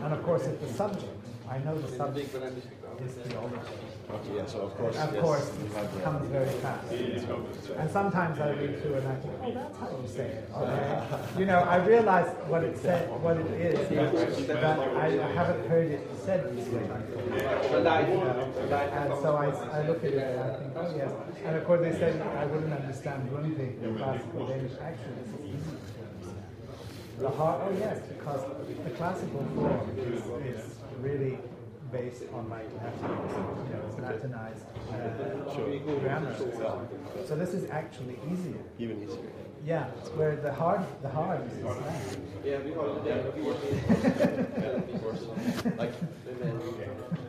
A: And of course, if the subject, I know the subject is theology.
B: Okay, yeah, so of course.
A: Of
B: yes,
A: course, it comes very fast. And sometimes I read through and I think, oh, that's how you say it. Okay. You know, I realize what it said, what it is, but, I haven't heard it said this way before. You know, And so I, I look at it and I think, oh yes. And of course they said I wouldn't understand one thing in classical Danish. Actually, this is easy to understand. The heart, oh yes, because the classical form is, is really based on my Latin, you know, Latinized uh, grammar. So this is actually easier.
B: Even easier.
A: Yeah, where the hard, the hard is Latin.
B: Of course. Like,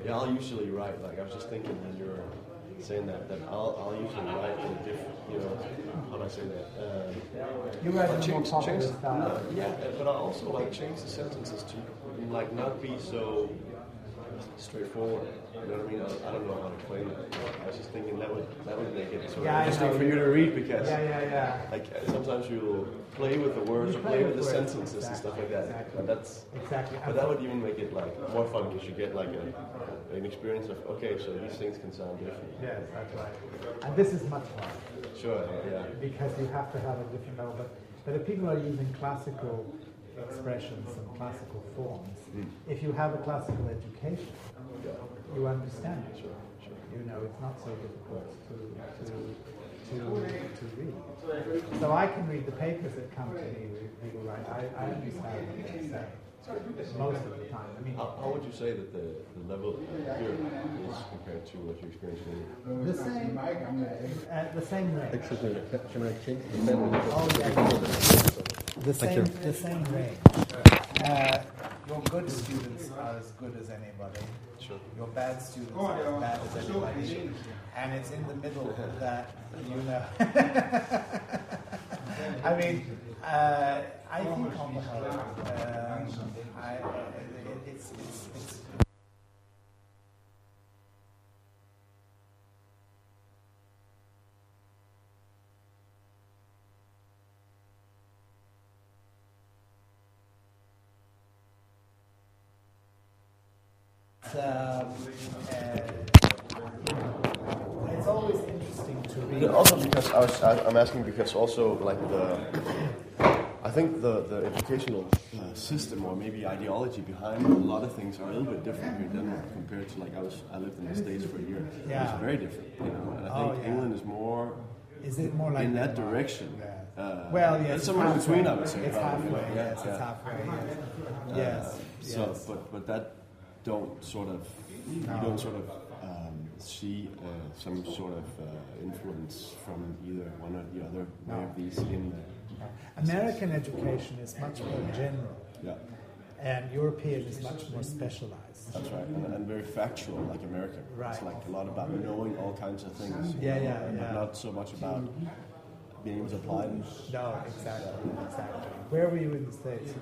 B: yeah, I'll usually write. Like, I was just thinking when you were saying that, that I'll, I'll usually write in a different, you know, how do I say that? Um,
A: You write in a more
B: change,
A: popular
B: change,
A: style.
B: no, yeah, but I also like change the sentences to like not be so straightforward. You know what I mean? I, I don't know how to explain it. I was just thinking that would that would make it sort of
A: Yeah, I
B: interesting for you to read because
A: Yeah, yeah, yeah.
B: like sometimes you'll play with the words
A: You
B: or
A: play
B: play
A: with
B: with the
A: words,
B: sentences and stuff like that.
A: exactly.
B: And that's
A: Exactly.
B: but that would even make it like more fun because you get like a, an experience of okay, so these things can sound different.
A: Yes, that's right. And this is much harder.
B: Sure, yeah.
A: because you have to have a different level. But, but if people are using classical expressions and classical forms, if you have a classical education, you understand it. You know, it's not so difficult to, to, to, to read. So I can read the papers that come to me, people write, I, I understand what they say. Most of the time. I mean,
B: How, how would you say that the, the level here is compared to what you experienced in
A: the same, uh, the same way.
C: Excuse me, can I change the pen?
A: Oh, yeah. The same,
C: you.
A: the same range. Uh, your good students are as good as anybody.
B: Sure.
A: Your bad students are as bad as anybody. And it's in the middle that you know. <laughs> I mean, uh, I think on the whole, um, I, it, it's, it's, it's um, uh, it's always interesting to read.
B: Also because I was, I, I'm asking because also like the, I think the, the educational uh, system or maybe ideology behind a lot of things are a little bit different here in Denmark compared to like I was I lived in the States for a year.
A: Yeah.
B: It's very different, you know. And I
A: Oh,
B: think
A: yeah.
B: England is more
A: Is it more like
B: in that
A: Denmark?
B: direction.
A: Yeah.
B: Uh,
A: well, yes, it's
B: somewhere
A: halfway.
B: between, I would say.
A: It's
B: probably.
A: halfway.
B: Yeah,
A: Yes,
B: yeah.
A: it's halfway. Yes,
B: Uh,
A: yes.
B: So,
A: yes.
B: but but that don't sort of you don't sort of um, see uh, some sort of uh, influence from either one or the other way of these in the
A: American education is much more general,
B: yeah.
A: and European is much more specialized.
B: That's right, and, and very factual, like American. It's like a lot about knowing all kinds of things.
A: Yeah, yeah,
B: and
A: yeah.
B: Not so much about being able to apply them.
A: No, exactly, exactly. Where were you in the States?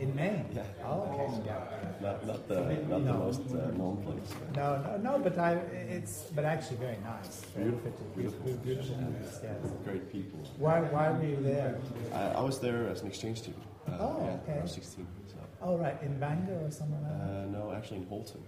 A: In Maine?
B: Yeah.
A: Oh, okay, yeah.
B: Not, not the not the most uh, known place.
A: No, no, no, but I, it's, but actually very nice.
B: Beautiful, beautiful.
A: beautiful, beautiful place, yes.
B: Great people.
A: Why, why were you there?
B: I, I was there as an exchange student. Uh,
A: Oh,
B: yeah,
A: okay.
B: I was 16. So.
A: Oh, right, in Bangor or somewhere like that?
B: Uh, no, actually in Houlton.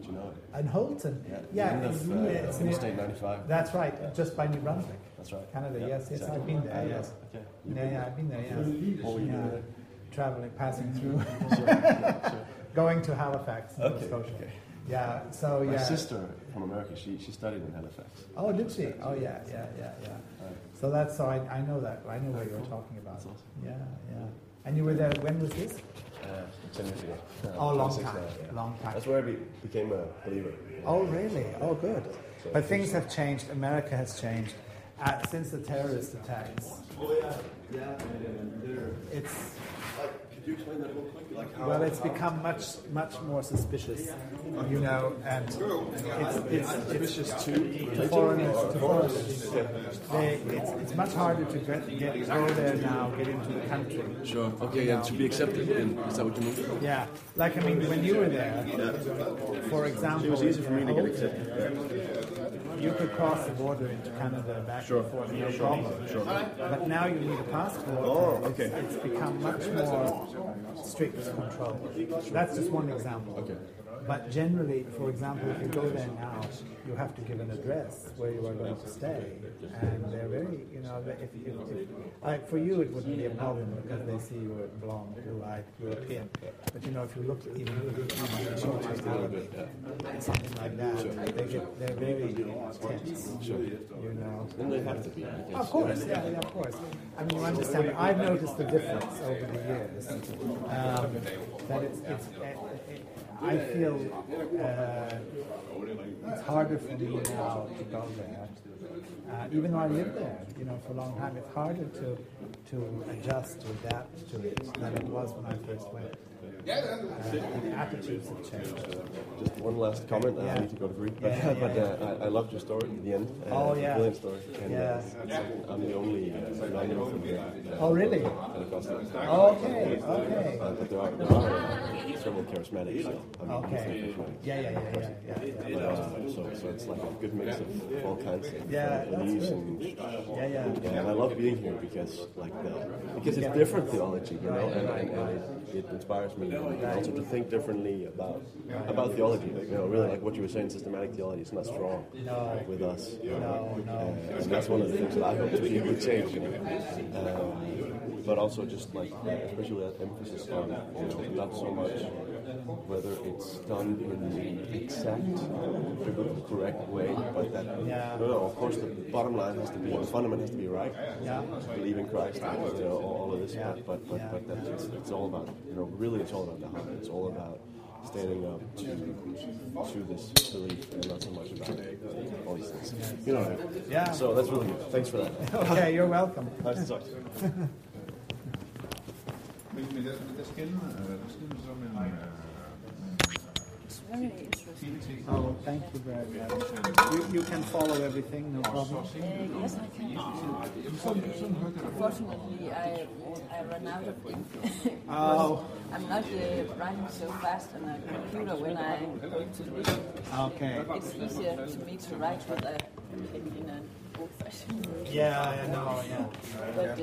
B: Do you know it?
A: In Houlton?
B: Yeah.
A: Yeah,
B: End
A: it's,
B: of, uh,
A: it's near-
B: Interstate 95.
A: That's right, just by New Brunswick.
B: That's right.
A: Canada,
B: Yeah,
A: yes, yes,
B: exactly.
A: I've been there, yes.
B: Okay.
A: Yeah, yeah, I've been there, yes.
B: What were you
A: yeah.
B: doing?
A: Traveling, passing through, <laughs> <laughs> going to Halifax, Nova
B: Okay,
A: Scotia.
B: okay.
A: Yeah, so yeah.
B: My sister from America, she, she studied in Halifax.
A: Oh, did she? Oh, yeah, yeah, yeah, yeah. So that's so I, I know that. I know what you were talking about.
B: Awesome.
A: Yeah, yeah. And you were there. When was this?
B: Uh, 10 years ago. Uh,
A: Oh, long time.
B: yeah.
A: Long time.
B: That's where I be, became a believer.
A: Oh, really? Oh, good. But things have changed. America has changed uh, since the terrorist attacks.
B: Oh, yeah. Yeah.
A: It's
B: Could you explain that real quick? Like how,
A: well, it's become much much more suspicious, you know, and it's it's, it's
B: to
A: to foreigners. To foreigners. They, it's, it's much harder to get, get go there now, get into the country.
D: Sure. Okay, and to be accepted, then is that what you mean?
A: Yeah, like I mean, when you were there, for example,
B: It was easy for me to get accepted.
A: You could cross the border into Canada back and forth, no problem. But now you need a passport.
B: Oh,
A: It's-
B: okay.
A: It's become much more strict control. That's just one example.
B: Okay.
A: But generally, for example, if you go there now, you have to give an address where you are going to stay, and they're very, you know, if, if, if like for you it wouldn't be a problem because they see you are blonde, blue-eyed European. But you know, if you look even something like that, they get they're very tense. You know. Of course, yeah, yeah, of course. I mean, you understand. I've noticed the difference over the years. Um, that it's, it's I feel uh, it's harder for me now to go there. Uh, even though I lived there, you know, for a long time, it's harder to to adjust, to adapt to it than it was when I first went. Uh, and the attitudes have changed.
B: Just one last comment.
A: Yeah.
B: I need to go to Greek, <laughs> but,
A: Yeah, yeah,
B: but
A: yeah.
B: uh, I, I loved your story at the end. Uh,
A: Oh, yeah.
B: Brilliant story. And,
A: Yeah.
B: uh, it's I'm the only uh, non from here. Uh,
A: Oh, really?
B: Pentecostal.
A: Okay, okay.
B: Uh, but there are, there are uh, several charismatics. So, I mean,
A: Okay. Yeah, yeah, yeah, yeah, yeah. yeah.
B: But, uh, so, so it's like a good mix of all kinds of
A: Yeah,
B: uh, beliefs and
A: Yeah, yeah.
B: Yeah, and I love being here because, like, the, because it's different theology, you know, and, and, and it, it inspires me also to think differently about about theology. Like, you know, really, like what you were saying, systematic theology is not strong
A: No.
B: with us. You know?
A: No, no.
B: Uh, and that's one of the things that I hope to be able to change. You know? um, but also just like, especially that emphasis on, you know, not so much whether it's done in the exact, correct way, but that
A: Yeah.
B: no, no, of course the bottom line has to be, the fundament has to be right.
A: Yeah.
B: Believe in Christ, and, you know, all, all of this,
A: Yeah.
B: but but but,
A: Yeah.
B: but that it's, it's all about, you know, really it's all about the heart. It's all about standing up to to this belief, and not so much about all these things. You know what I mean?
A: Yeah.
B: So that's really good. Thanks for that. <laughs>
A: Okay, you're welcome.
B: Nice to talk to you. <laughs>
E: Men, men der, der
F: very interesting.
A: Oh, thank you very much. You, you can follow everything, no problem.
F: Uh, yes, I can. Unfortunately, I I ran out of ink.
A: Oh.
F: I'm not uh, writing so fast on a computer when I go to read.
A: Okay.
F: It's easier to me to write with a in, in an old-fashioned way.
A: Yeah, I know, yeah.
F: But uh,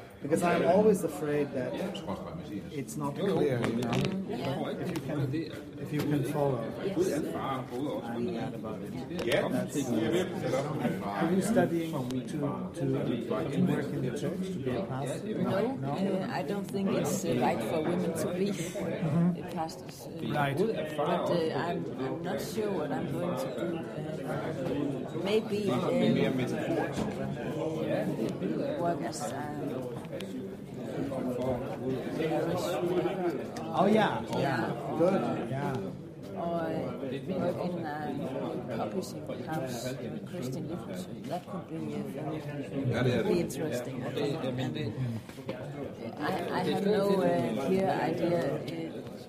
A: because I'm always afraid that it's not clear, you know. If you can, if you can follow. I'm glad about it. That's- Are you studying to to work in the church to be a pastor?
F: No, uh, I don't think it's uh, right for women to be uh, pastors. Uh,
A: Right.
F: But uh, I'm, I'm not sure what I'm going to do. Uh, maybe uh, work as
A: Oh yeah,
F: Yeah.
A: good, yeah.
F: or work in a publishing house, Christian literature. That could be, uh, very, be interesting. I don't know. I, I have no uh, clear idea. Uh,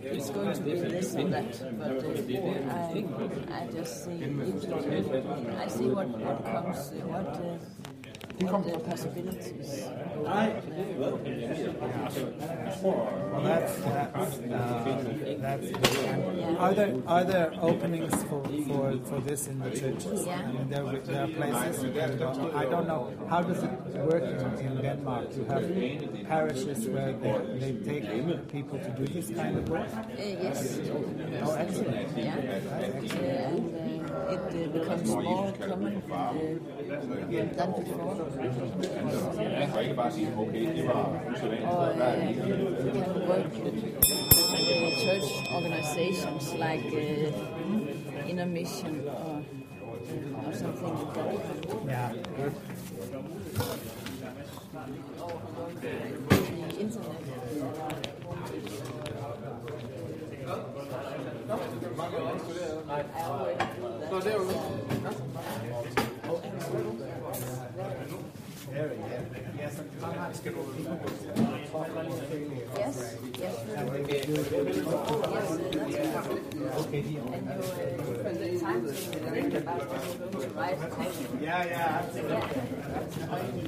F: it's going to be this or that, but uh, I, I just see I see what, what comes, uh, what, uh, what the possibilities.
A: Well, that's that's, uh, that's. Are there are there openings for, for, for this in the churches?
F: Yeah.
A: I mean, there, there are places go. I don't know how does it work in, in Denmark. You have parishes where they, they take people to do this kind of work.
F: Uh, yes.
A: Oh, excellent.
F: Yeah.
A: That's
F: and uh, it uh, becomes more common uh, than before.
E: Og ikke bare sige, okay, det var
F: Or uh, you can work with uh, church organizations like uh, Inner Mission or, uh, or something like that.
A: Yeah, good.
F: The internet. I always do that.
A: Very, yeah. Yes, and how much people
F: Yes, yes, really. Yes, uh, that's perfect. And you, uh, from the time to think about what you're going to write.
A: Yeah, yeah, absolutely.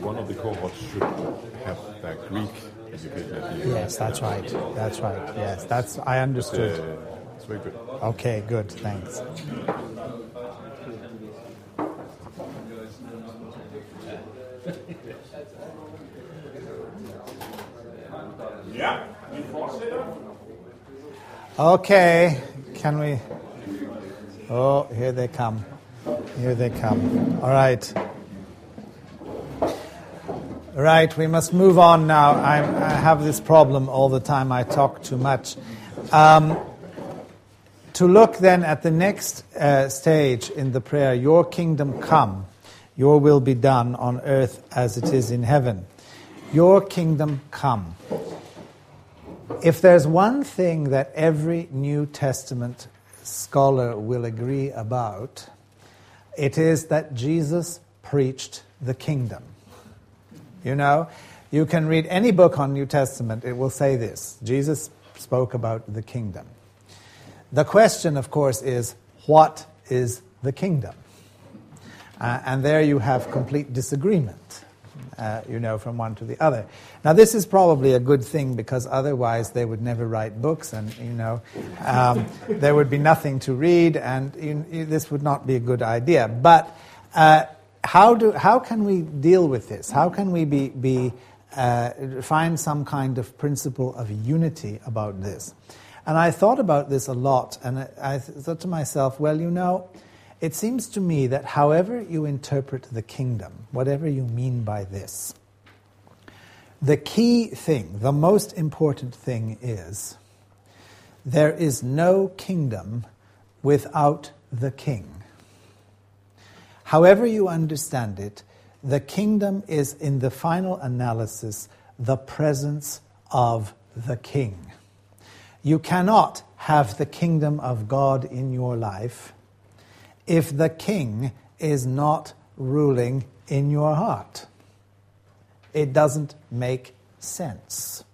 G: One of the cohorts should have their Greek education at the
A: Yes, that's right. That's right. Yes, that's I understood.
G: It's very good.
A: Okay, good. Thanks. Yeah. Okay, can we? Oh, here they come. Here they come. All right. Right, we must move on now. I'm, I have this problem all the time. I talk too much. Um, to look then at the next uh, stage in the prayer Your kingdom come, your will be done on earth as it is in heaven. Your kingdom come. If there's one thing that every New Testament scholar will agree about, it is that Jesus preached the kingdom. You know, you can read any book on New Testament, it will say this Jesus spoke about the kingdom. The question, of course, is what is the kingdom? Uh, and there you have complete disagreement, uh, you know, from one to the other. Now, this is probably a good thing because otherwise they would never write books and, you know, um, there would be nothing to read and you, you, this would not be a good idea. But uh, how, do, how can we deal with this? How can we be, be, uh, find some kind of principle of unity about this? And I thought about this a lot, and I, I thought to myself, well, you know, it seems to me that however you interpret the kingdom, whatever you mean by this, the key thing, the most important thing is there is no kingdom without the king. However you understand it, the kingdom is, in the final analysis, the presence of the king. You cannot have the kingdom of God in your life if the king is not ruling in your heart. It doesn't make sense.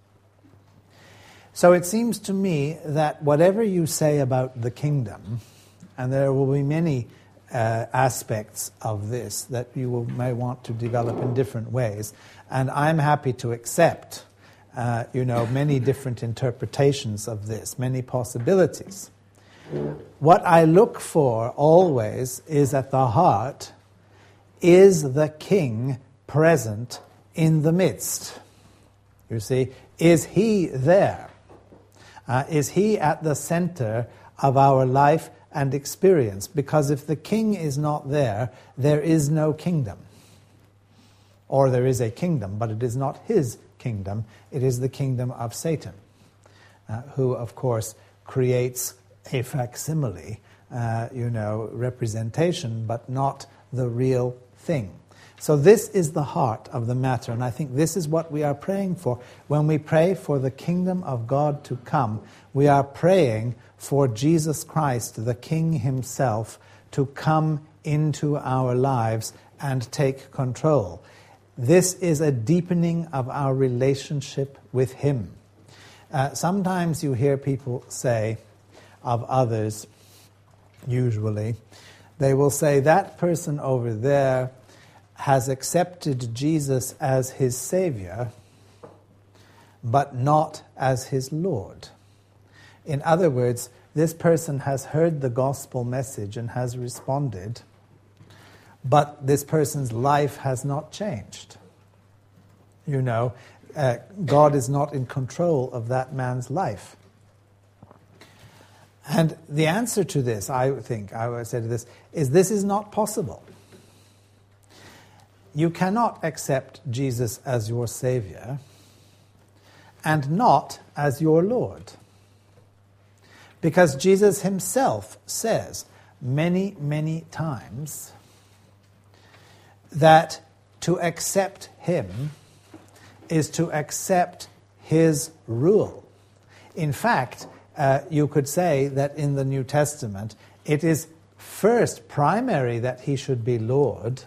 A: So it seems to me that whatever you say about the kingdom, and there will be many uh, aspects of this that you will, may want to develop in different ways, and I'm happy to accept, uh, you know, many different interpretations of this, many possibilities. What I look for always is at the heart is the king present in the midst? You see, is He there? Uh, is He at the center of our life and experience? Because if the King is not there, there is no kingdom. Or there is a kingdom, but it is not His kingdom, it is the kingdom of Satan, uh, who, of course, creates a facsimile, uh, you know, representation, but not the real thing. So, this is the heart of the matter, and I think this is what we are praying for. When we pray for the kingdom of God to come, we are praying for Jesus Christ, the King Himself, to come into our lives and take control. This is a deepening of our relationship with Him. Uh, sometimes you hear people say of others, usually, they will say, That person over there has accepted Jesus as his Savior, but not as his Lord. In other words, this person has heard the gospel message and has responded, but this person's life has not changed. You know, uh, God is not in control of that man's life. And the answer to this, I think, I would say to this, is this is not possible. You cannot accept Jesus as your Savior and not as your Lord. Because Jesus himself says many, many times that to accept him is to accept his rule. In fact, uh, you could say that in the New Testament, it is first primary that he should be Lord,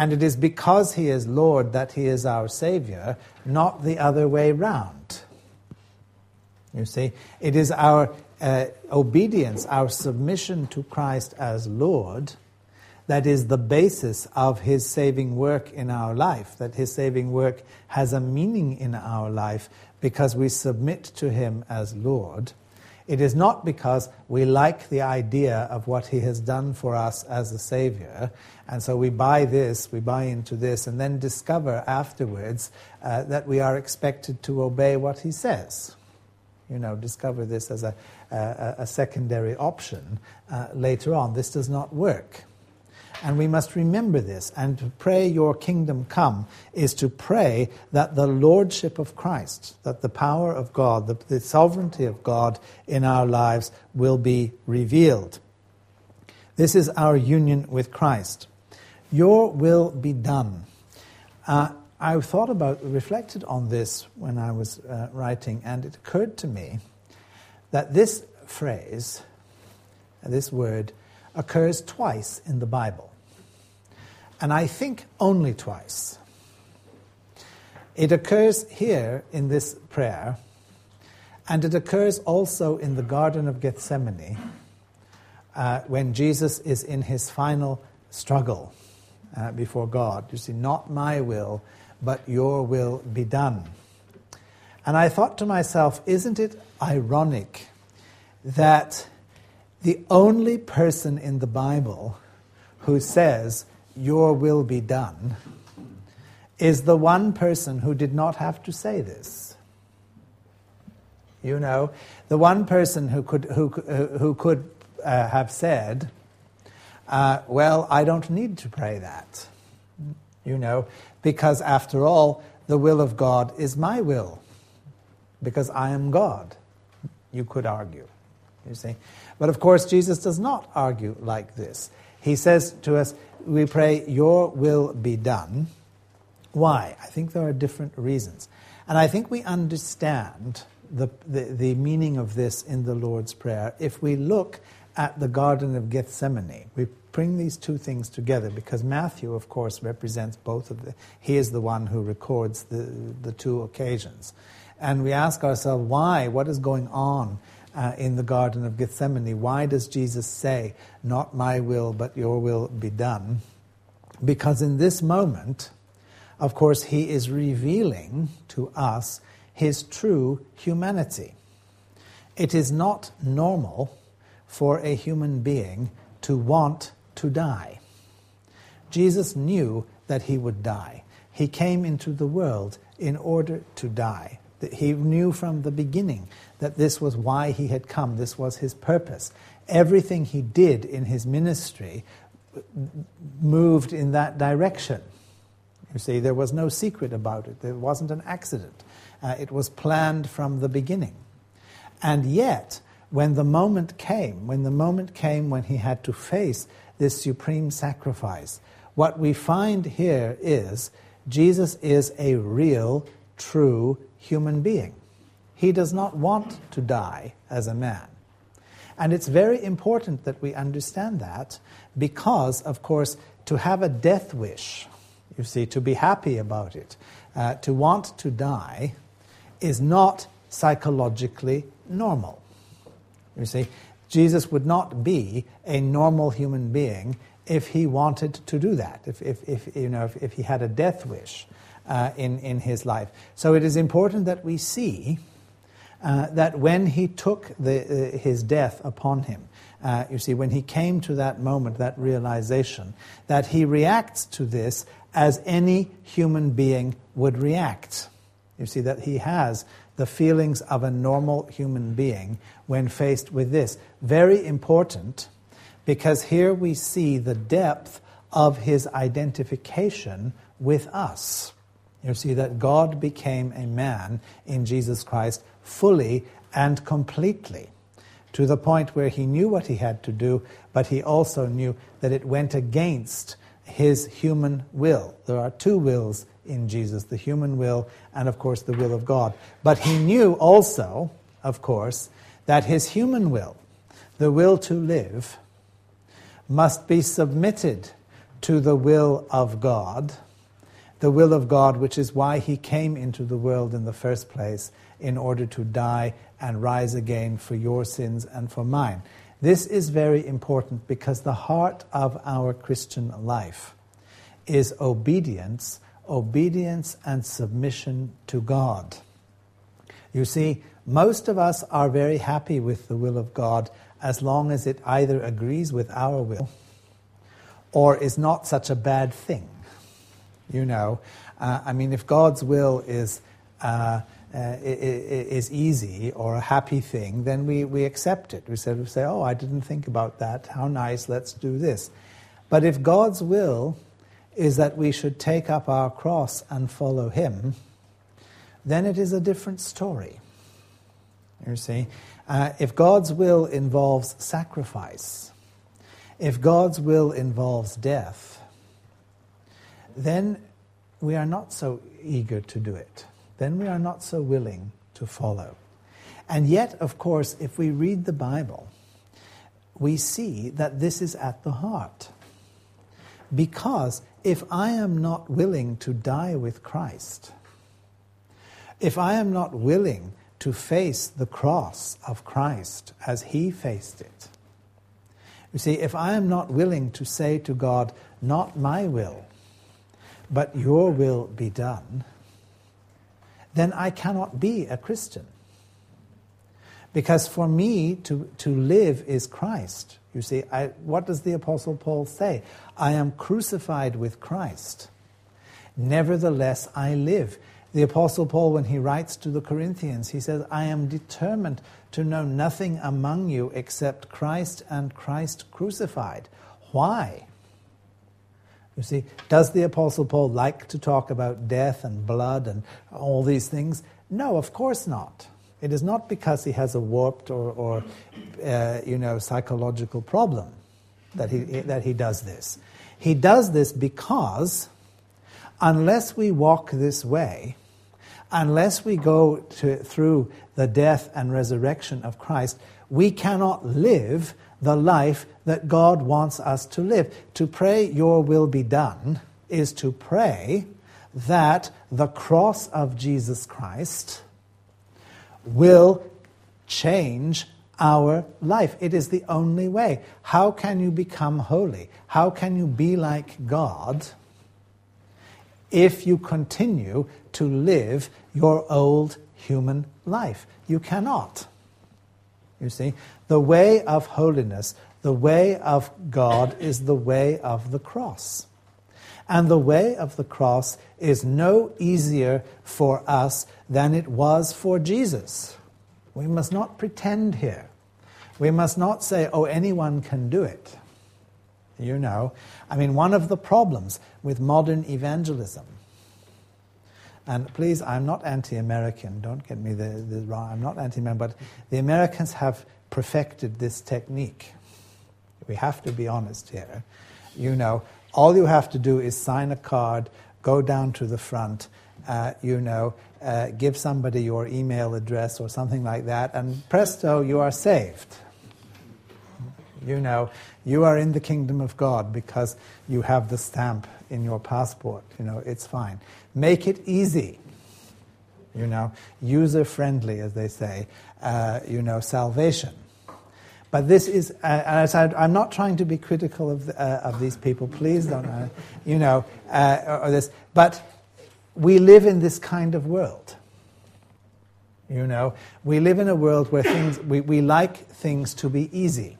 A: and it is because he is Lord that he is our Savior, not the other way round. You see, it is our uh, obedience, our submission to Christ as Lord, that is the basis of his saving work in our life, that his saving work has a meaning in our life because we submit to him as Lord. It is not because we like the idea of what he has done for us as a Savior, and so we buy this, we buy into this, and then discover afterwards uh, that we are expected to obey what he says. You know, discover this as a, a, a secondary option uh, later on. This does not work. And we must remember this. And to pray, Your kingdom come, is to pray that the Lordship of Christ, that the power of God, the, the sovereignty of God in our lives will be revealed. This is our union with Christ. Your will be done. Uh, I thought about, reflected on this when I was uh, writing, and it occurred to me that this phrase, this word, occurs twice in the Bible and I think only twice. It occurs here in this prayer, and it occurs also in the Garden of Gethsemane uh, when Jesus is in his final struggle uh, before God. You see, not my will, but your will be done. And I thought to myself, isn't it ironic that the only person in the Bible who says, your will be done, is the one person who did not have to say this. You know, the one person who could, who, who could uh, have said, uh, Well, I don't need to pray that. You know, because after all, the will of God is my will, because I am God. You could argue, you see. But of course, Jesus does not argue like this. He says to us, we pray, Your will be done. Why? I think there are different reasons. And I think we understand the, the, the, meaning of this in the Lord's Prayer if we look at the Garden of Gethsemane. We bring these two things together because Matthew, of course, represents both of them. He is the one who records the, the two occasions. And we ask ourselves, why? What is going on uh, in the Garden of Gethsemane. Why does Jesus say, Not my will, but your will be done? Because in this moment, of course, he is revealing to us his true humanity. It is not normal for a human being to want to die. Jesus knew that he would die. He came into the world in order to die. That He knew from the beginning that this was why he had come, this was his purpose. Everything he did in his ministry moved in that direction. You see, there was no secret about it, there wasn't an accident. Uh, it was planned from the beginning. And yet, when the moment came, when the moment came when he had to face this supreme sacrifice, what we find here is Jesus is a real, true human being. He does not want to die as a man. And it's very important that we understand that because, of course, to have a death wish, you see, to be happy about it, uh, to want to die, is not psychologically normal. You see, Jesus would not be a normal human being if he wanted to do that, if, if, if you know, if, if, he had a death wish uh, in, in his life. So it is important that we see uh, that when he took the, uh, his death upon him, uh, you see, when he came to that moment, that realization, that he reacts to this as any human being would react. You see, that he has the feelings of a normal human being when faced with this. Very important because here we see the depth of his identification with us. You see that God became a man in Jesus Christ fully and completely to the point where he knew what he had to do, but he also knew that it went against his human will. There are two wills in Jesus the human will and, of course, the will of God. But he knew also, of course, that his human will, the will to live, must be submitted to the will of God, the will of God, which is why he came into the world in the first place in order to die and rise again for your sins and for mine. This is very important because the heart of our Christian life is obedience, obedience and submission to God. You see, most of us are very happy with the will of God as long as it either agrees with our will or is not such a bad thing. You know, uh, I mean, if God's will is uh, uh, is easy or a happy thing, then we, we accept it. We say, we say, oh, I didn't think about that. How nice, let's do this. But if God's will is that we should take up our cross and follow Him, then it is a different story. You see? Uh, if God's will involves sacrifice, if God's will involves death, then we are not so eager to do it then we are not so willing to follow. And yet, of course, if we read the Bible, we see that this is at the heart. Because if I am not willing to die with Christ, if I am not willing to face the cross of Christ as he faced it, you see, if I am not willing to say to God, not my will, but your will be done, then I cannot be a Christian. Because for me to, to live is Christ. You see, I, what does the Apostle Paul say? I am crucified with Christ. Nevertheless, I live. The Apostle Paul, when he writes to the Corinthians, he says, I am determined to know nothing among you except Christ and Christ crucified. Why? You see, does the Apostle Paul like to talk about death and blood and all these things? No, of course not. It is not because he has a warped or, or uh, you know, psychological problem that he, that he does this. He does this because unless we walk this way, unless we go to, through the death and resurrection of Christ, we cannot live the life that God wants us to live. To pray, Your will be done, is to pray that the cross of Jesus Christ will change our life. It is the only way. How can you become holy? How can you be like God if you continue to live your old human life? You cannot. You see, the way of holiness, the way of God, is the way of the cross. And the way of the cross is no easier for us than it was for Jesus. We must not pretend here. We must not say, oh, anyone can do it. You know, I mean, one of the problems with modern evangelism, and please, I'm not anti American, don't get me the, the wrong, I'm not anti American, but the Americans have perfected this technique. We have to be honest here. You know, all you have to do is sign a card, go down to the front, uh, you know, uh, give somebody your email address or something like that, and presto, you are saved. You know, you are in the kingdom of God because you have the stamp in your passport. You know, it's fine. Make it easy. You know, user friendly, as they say. Uh, you know, salvation. But this is, uh, as I, am not trying to be critical of, the, uh, of these people. Please don't, uh, you know, uh, or, or this. But we live in this kind of world. You know, we live in a world where things, we, we like things to be easy.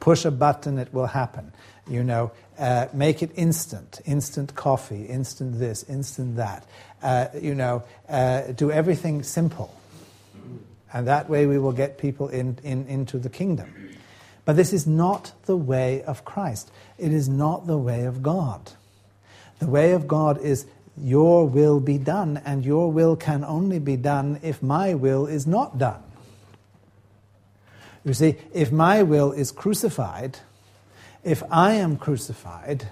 A: Push a button, it will happen. You know, uh, make it instant, instant coffee, instant this, instant that. Uh, you know, uh, do everything simple. And that way we will get people in, in, into the kingdom. But this is not the way of Christ. It is not the way of God. The way of God is your will be done, and your will can only be done if my will is not done. You see, if my will is crucified, if I am crucified,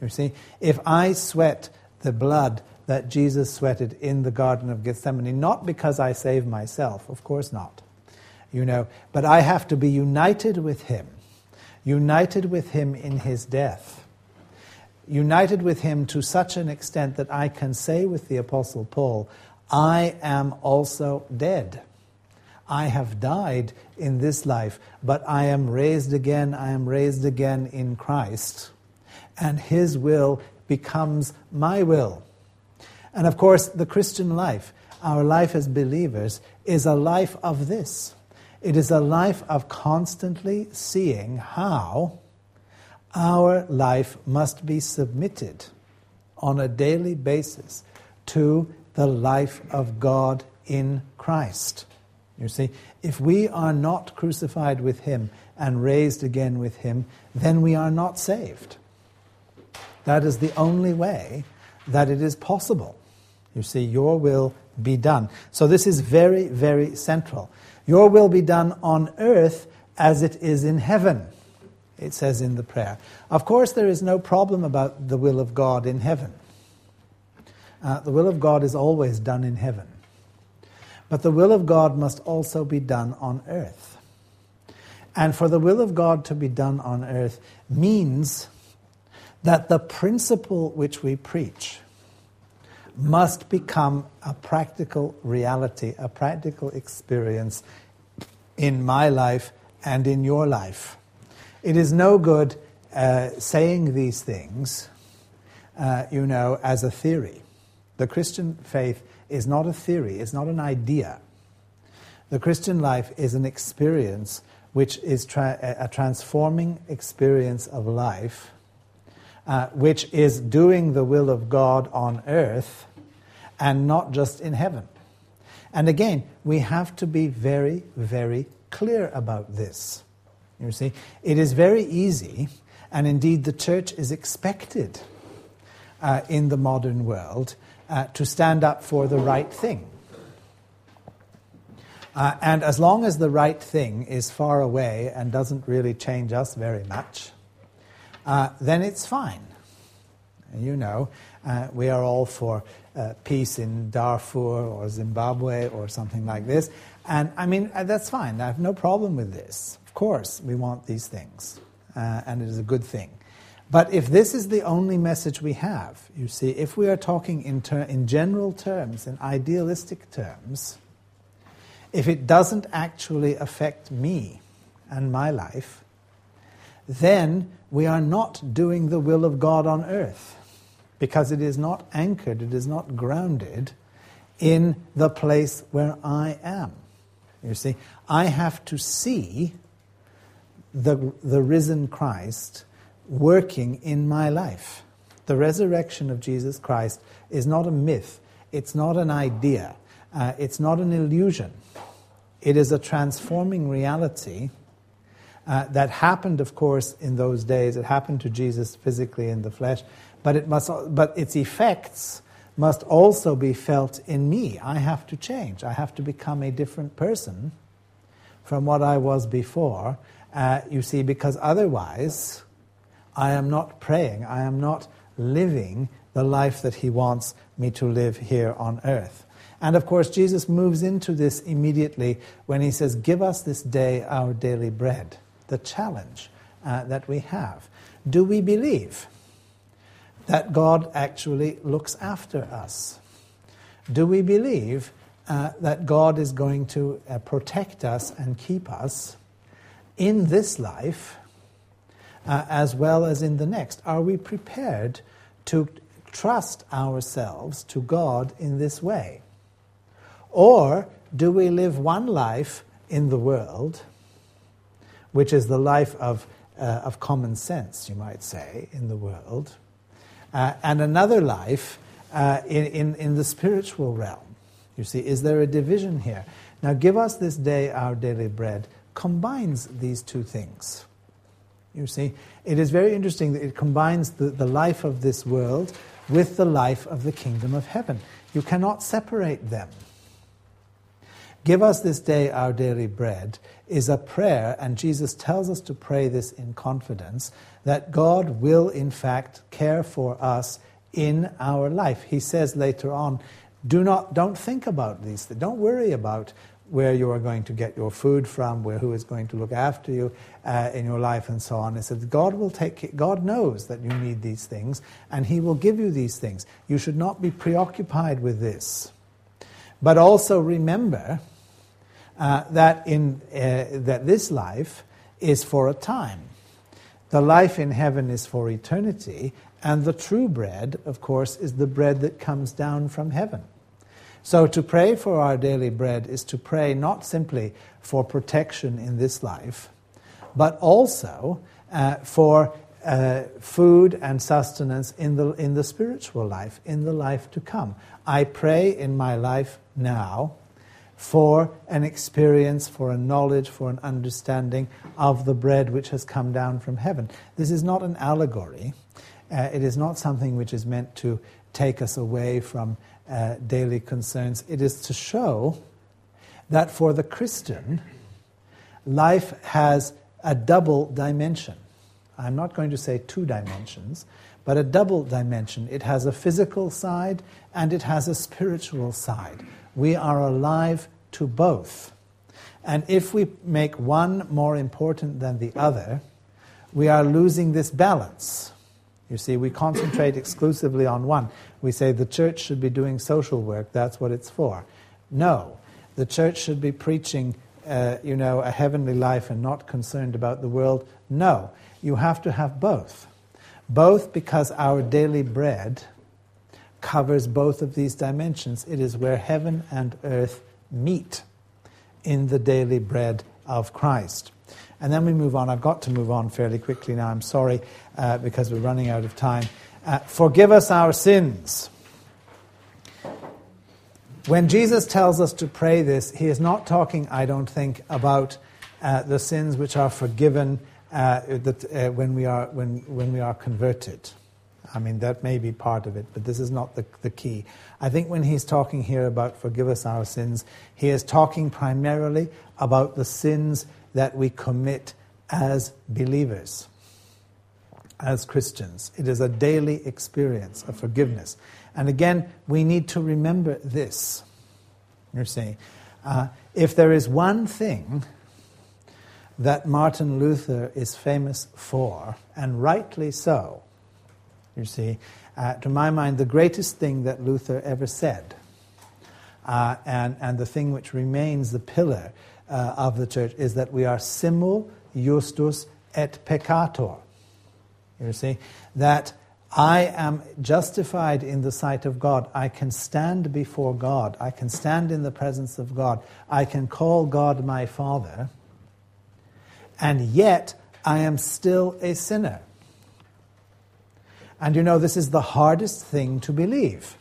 A: you see, if I sweat the blood that Jesus sweated in the Garden of Gethsemane, not because I save myself, of course not, you know, but I have to be united with him, united with him in his death, united with him to such an extent that I can say with the Apostle Paul, I am also dead. I have died in this life, but I am raised again. I am raised again in Christ. And His will becomes my will. And of course, the Christian life, our life as believers, is a life of this. It is a life of constantly seeing how our life must be submitted on a daily basis to the life of God in Christ. You see, if we are not crucified with him and raised again with him, then we are not saved. That is the only way that it is possible. You see, your will be done. So this is very, very central. Your will be done on earth as it is in heaven, it says in the prayer. Of course, there is no problem about the will of God in heaven. Uh, the will of God is always done in heaven. But the will of God must also be done on earth. And for the will of God to be done on earth means that the principle which we preach must become a practical reality, a practical experience in my life and in your life. It is no good uh, saying these things, uh, you know, as a theory. The Christian faith is not a theory, it's not an idea. The Christian life is an experience which is tra- a transforming experience of life, uh, which is doing the will of God on earth and not just in heaven. And again, we have to be very, very clear about this. You see, it is very easy, and indeed the church is expected uh, in the modern world uh, to stand up for the right thing. Uh, and as long as the right thing is far away and doesn't really change us very much, uh, then it's fine. You know, uh, we are all for uh, peace in Darfur or Zimbabwe or something like this. And I mean, uh, that's fine. I have no problem with this. Of course, we want these things, uh, and it is a good thing. But if this is the only message we have, you see, if we are talking in, ter- in general terms, in idealistic terms, if it doesn't actually affect me and my life, then we are not doing the will of God on earth because it is not anchored, it is not grounded in the place where I am. You see, I have to see the, the risen Christ working in my life. The resurrection of Jesus Christ is not a myth, it's not an idea, uh, it's not an illusion. It is a transforming reality uh, that happened, of course, in those days. It happened to Jesus physically in the flesh, but, it must, but its effects must also be felt in me. I have to change. I have to become a different person from what I was before. Uh, you see, because otherwise, I am not praying. I am not living the life that He wants me to live here on earth. And of course, Jesus moves into this immediately when He says, Give us this day our daily bread, the challenge uh, that we have. Do we believe that God actually looks after us? Do we believe uh, that God is going to uh, protect us and keep us in this life uh, as well as in the next? Are we prepared to trust ourselves to God in this way? Or do we live one life in the world, which is the life of, uh, of common sense, you might say, in the world, uh, and another life uh, in, in, in the spiritual realm? You see, is there a division here? Now, give us this day our daily bread combines these two things. You see, it is very interesting that it combines the, the life of this world with the life of the kingdom of heaven. You cannot separate them. Give us this day our daily bread is a prayer, and Jesus tells us to pray this in confidence that God will, in fact, care for us in our life. He says later on, do not, don't think about these things. Don't worry about where you are going to get your food from, where who is going to look after you uh, in your life, and so on. It says God will take. God knows that you need these things, and He will give you these things. You should not be preoccupied with this, but also remember uh, that in uh, that this life is for a time. The life in heaven is for eternity, and the true bread, of course, is the bread that comes down from heaven. So to pray for our daily bread is to pray not simply for protection in this life, but also uh, for uh, food and sustenance in the, in the spiritual life, in the life to come. I pray in my life now for an experience, for a knowledge, for an understanding of the bread which has come down from heaven. This is not an allegory. Uh, it is not something which is meant to take us away from uh, daily concerns. It is to show that for the Christian, life has a double dimension. I'm not going to say two dimensions, but a double dimension. It has a physical side and it has a spiritual side. We are alive to both. And if we make one more important than the other, we are losing this balance. You see, we concentrate <coughs> exclusively on one. We say the church should be doing social work, that's what it's for. No, the church should be preaching, uh, you know, a heavenly life and not concerned about the world. No, you have to have both. Both because our daily bread covers both of these dimensions. It is where heaven and earth meet in the daily bread of Christ. And then we move on. I've got to move on fairly quickly now. I'm sorry uh, because we're running out of time. Uh, forgive us our sins. When Jesus tells us to pray this, he is not talking, I don't think, about uh, the sins which are forgiven uh, that, uh, when, we are, when, when we are converted. I mean, that may be part of it, but this is not the, the key. I think when he's talking here about forgive us our sins, he is talking primarily about the sins that we commit as believers, as Christians. It is a daily experience of forgiveness. And again, we need to remember this. You see, uh, if there is one thing that Martin Luther is famous for, and rightly so, you see, uh, to my mind, the greatest thing that Luther ever said, uh, and, and the thing which remains the pillar uh, of the church is that we are simul justus et peccator. You see, that I am justified in the sight of God. I can stand before God. I can stand in the presence of God. I can call God my Father. And yet, I am still a sinner. And you know, this is the hardest thing to believe.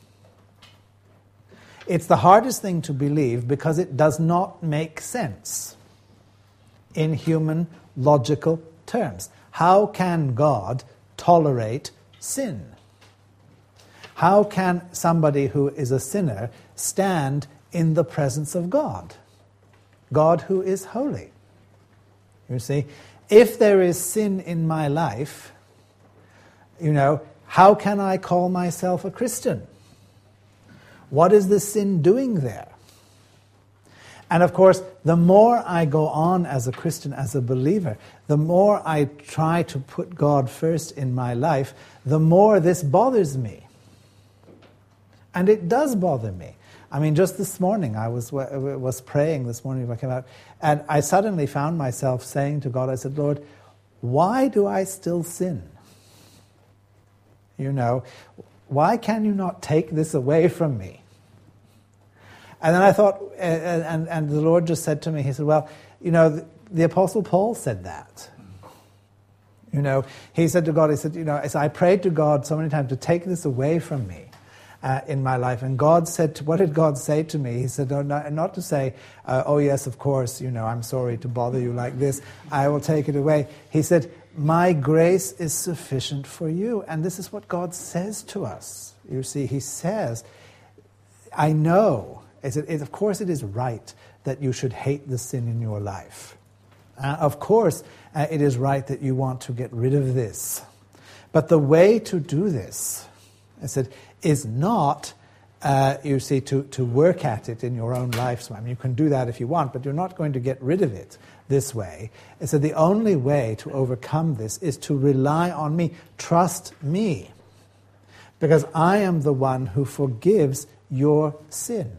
A: It's the hardest thing to believe because it does not make sense in human logical terms. How can God tolerate sin? How can somebody who is a sinner stand in the presence of God? God who is holy. You see, if there is sin in my life, you know, how can I call myself a Christian? What is the sin doing there? And of course, the more I go on as a Christian, as a believer, the more I try to put God first in my life, the more this bothers me. And it does bother me. I mean, just this morning, I was, was praying this morning when I came out, and I suddenly found myself saying to God, I said, Lord, why do I still sin? You know, why can you not take this away from me? And then I thought, and, and, the Lord just said to me, He said, Well, you know, the, the Apostle Paul said that. You know, he said to God, He said, You know, I prayed to God so many times to take this away from me. Uh, in my life. And God said, to, what did God say to me? He said, not, not, to say, uh, oh yes, of course, you know, I'm sorry to bother you like this. I will take it away. He said, my grace is sufficient for you. And this is what God says to us. You see, He says, I know, of course it is right that you should hate the sin in your life. Uh, of course, uh, it is right that you want to get rid of this. But the way to do this, I said, is not, uh, you see, to, to work at it in your own life. I mean, you can do that if you want, but you're not going to get rid of it this way. And so the only way to overcome this is to rely on me. Trust me. Because I am the one who forgives your sin.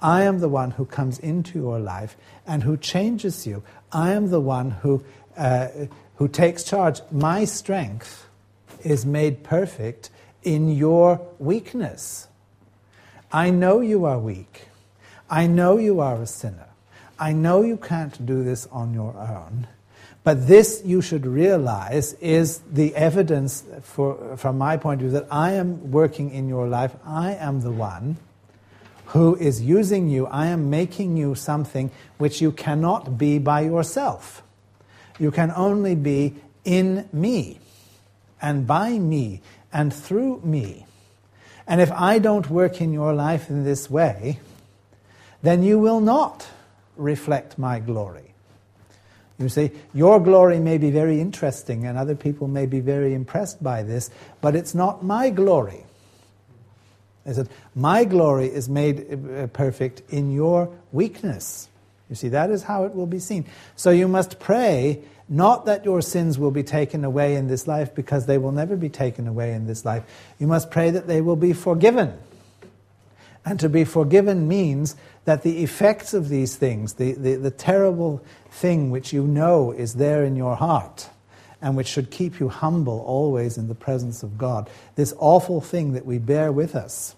A: I am the one who comes into your life and who changes you. I am the one who, uh, who takes charge. My strength is made perfect in your weakness. I know you are weak. I know you are a sinner. I know you can't do this on your own, but this you should realize is the evidence for, from my point of view that I am working in your life. I am the one who is using you. I am making you something which you cannot be by yourself. You can only be in me and by me and through me. And if I don't work in your life in this way, then you will not reflect my glory. You see, your glory may be very interesting and other people may be very impressed by this, but it's not my glory. Is that my glory is made uh, perfect in your weakness. You see, that is how it will be seen. So you must pray not that your sins will be taken away in this life because they will never be taken away in this life. You must pray that they will be forgiven. And to be forgiven means that the effects of these things, the, the, the, terrible thing which you know is there in your heart and which should keep you humble always in the presence of God, this awful thing that we bear with us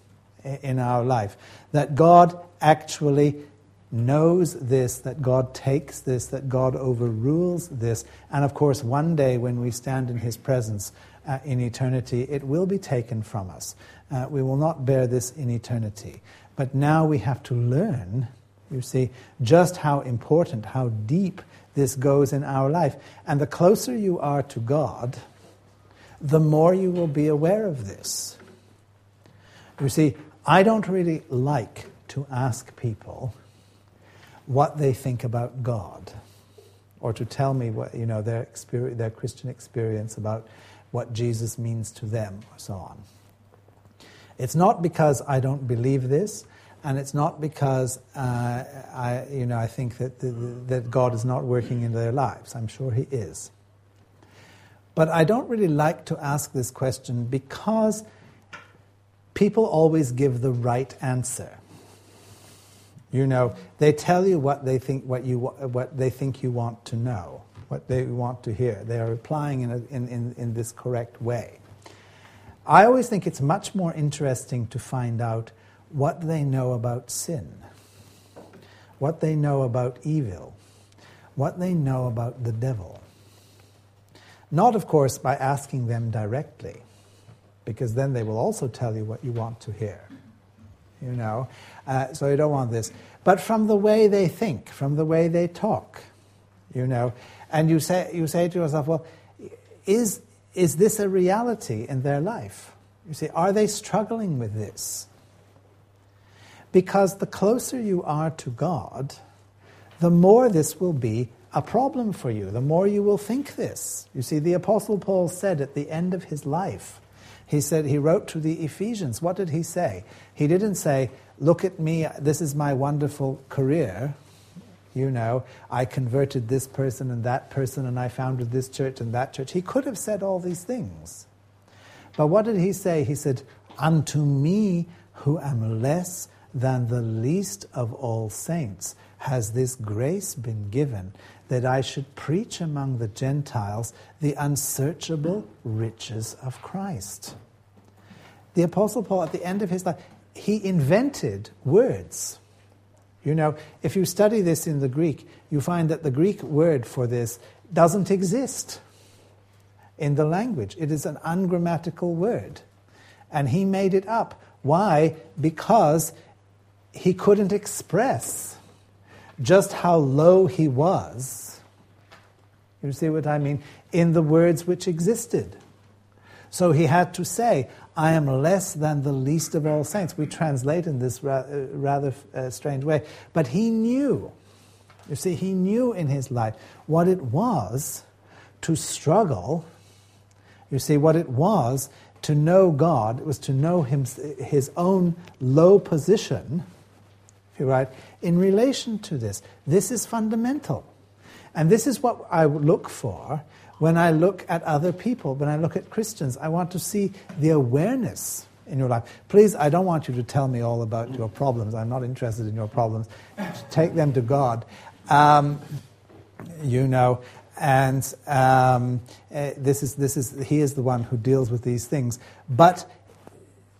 A: in our life, that God actually knows this, that God takes this, that God overrules this, and of course, one day when we stand in His presence uh, in eternity, it will be taken from us. Uh, we will not bear this in eternity. But now we have to learn, you see, just how important, how deep this goes in our life. And the closer you are to God, the more you will be aware of this. You see, I don't really like to ask people what they think about God or to tell me what, you know, their, experience, their Christian experience about what Jesus means to them, or so on. It's not because I don't believe this, and it's not because uh, I, you know, I think that, the, that God is not working in their lives. I'm sure He is. But I don't really like to ask this question because people always give the right answer. You know, they tell you what they think, what you, what they think you want to know, what they want to hear. They are replying in, a, in, in, in this correct way. I always think it's much more interesting to find out what they know about sin, what they know about evil, what they know about the devil. Not, of course, by asking them directly, because then they will also tell you what you want to hear. You know? Uh, so you don't want this. But from the way they think, from the way they talk, you know, and you say, you say to yourself, well, is, is this a reality in their life? You see, are they struggling with this? Because the closer you are to God, the more this will be a problem for you, the more you will think this. You see, the Apostle Paul said at the end of his life, he said, he wrote to the Ephesians, what did he say? He didn't say, Look at me, this is my wonderful career. You know, I converted this person and that person, and I founded this church and that church. He could have said all these things. But what did he say? He said, Unto me, who am less than the least of all saints, has this grace been given that I should preach among the Gentiles the unsearchable riches of Christ. The Apostle Paul, at the end of his life, he invented words. You know, if you study this in the Greek, you find that the Greek word for this doesn't exist in the language. It is an ungrammatical word. And he made it up. Why? Because he couldn't express just how low he was. You see what I mean? In the words which existed. So he had to say, I am less than the least of all saints. We translate in this ra- uh, rather uh, strange way. But he knew, you see, he knew in his life what it was to struggle. You see, what it was to know God, it was to know him, his own low position, if you right, in relation to this. This is fundamental. And this is what I look for when I look at other people, when I look at Christians, I want to see the awareness in your life. Please, I don't want you to tell me all about your problems. I'm not interested in your problems. Take them to God. Um, you know, and um, uh, this is, this is, He is the one who deals with these things. But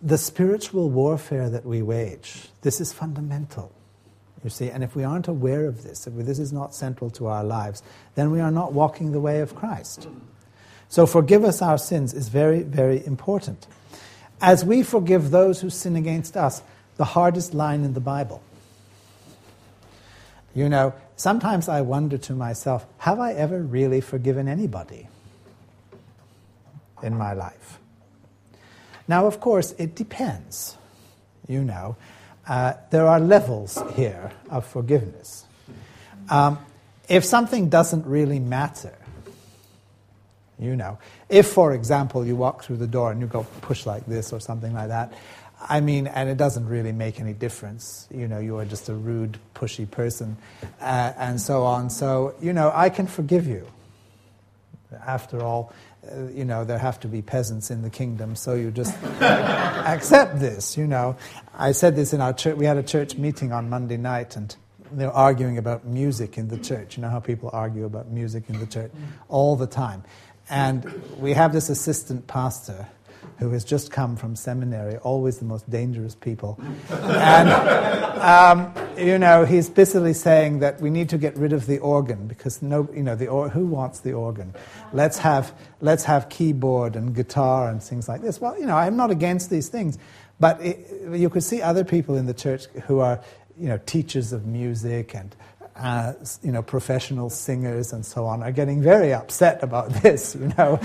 A: the spiritual warfare that we wage, this is fundamental. You see, and if we aren't aware of this, if this is not central to our lives, then we are not walking the way of Christ. So, forgive us our sins is very, very important. As we forgive those who sin against us, the hardest line in the Bible. You know, sometimes I wonder to myself, have I ever really forgiven anybody in my life? Now, of course, it depends. You know, uh, there are levels here of forgiveness. Um, if something doesn't really matter, you know, if, for example, you walk through the door and you go push like this or something like that, I mean, and it doesn't really make any difference. You know, you are just a rude, pushy person, uh, and so on. So, you know, I can forgive you. After all, you know, there have to be peasants in the kingdom, so you just <laughs> accept this, you know. I said this in our church, we had a church meeting on Monday night, and they were arguing about music in the church. You know how people argue about music in the church all the time. And we have this assistant pastor who has just come from seminary, always the most dangerous people. <laughs> And, um, you know, he's busily saying that we need to get rid of the organ because no, you know, the or- who wants the organ? Let's have, let's have keyboard and guitar and things like this. Well, you know, I'm not against these things, but it, you could see other people in the church who are, you know, teachers of music and uh, you know, professional singers and so on are getting very upset about <laughs> this, you know.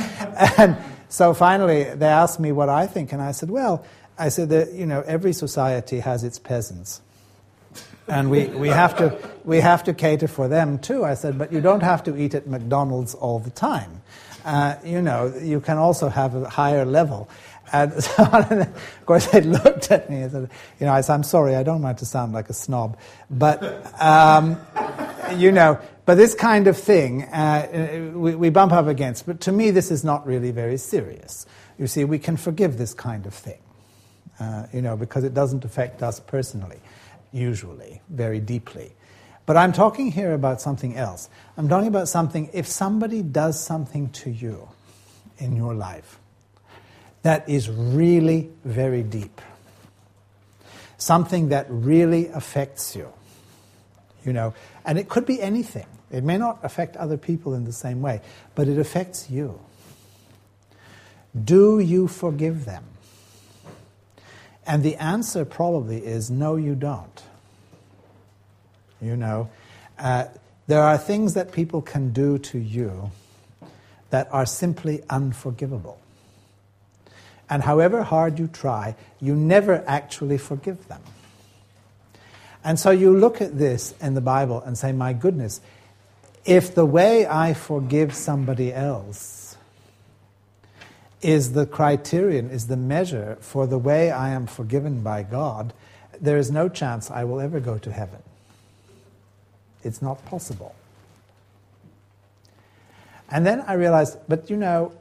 A: and so finally, they asked me what I think, and I said, well, I said that, you know, every society has its peasants. And we, we, have to, we have to cater for them too. I said, but you don't have to eat at McDonald's all the time. Uh, you know, you can also have a higher level. And <laughs> so of course, they looked at me and said, you know, I said, I'm sorry, I don't want to sound like a snob. But, um, you know, but this kind of thing uh, we, we bump up against. But to me, this is not really very serious. You see, we can forgive this kind of thing, uh, you know, because it doesn't affect us personally, usually, very deeply. But I'm talking here about something else. I'm talking about something, if somebody does something to you in your life, that is really very deep. Something that really affects you. You know, and it could be anything. It may not affect other people in the same way, but it affects you. Do you forgive them? And the answer probably is no, you don't. You know, uh, there are things that people can do to you that are simply unforgivable. And however hard you try, you never actually forgive them. And so you look at this in the Bible and say, my goodness, if the way I forgive somebody else is the criterion, is the measure for the way I am forgiven by God, there is no chance I will ever go to heaven. It's not possible. And then I realized, but you know,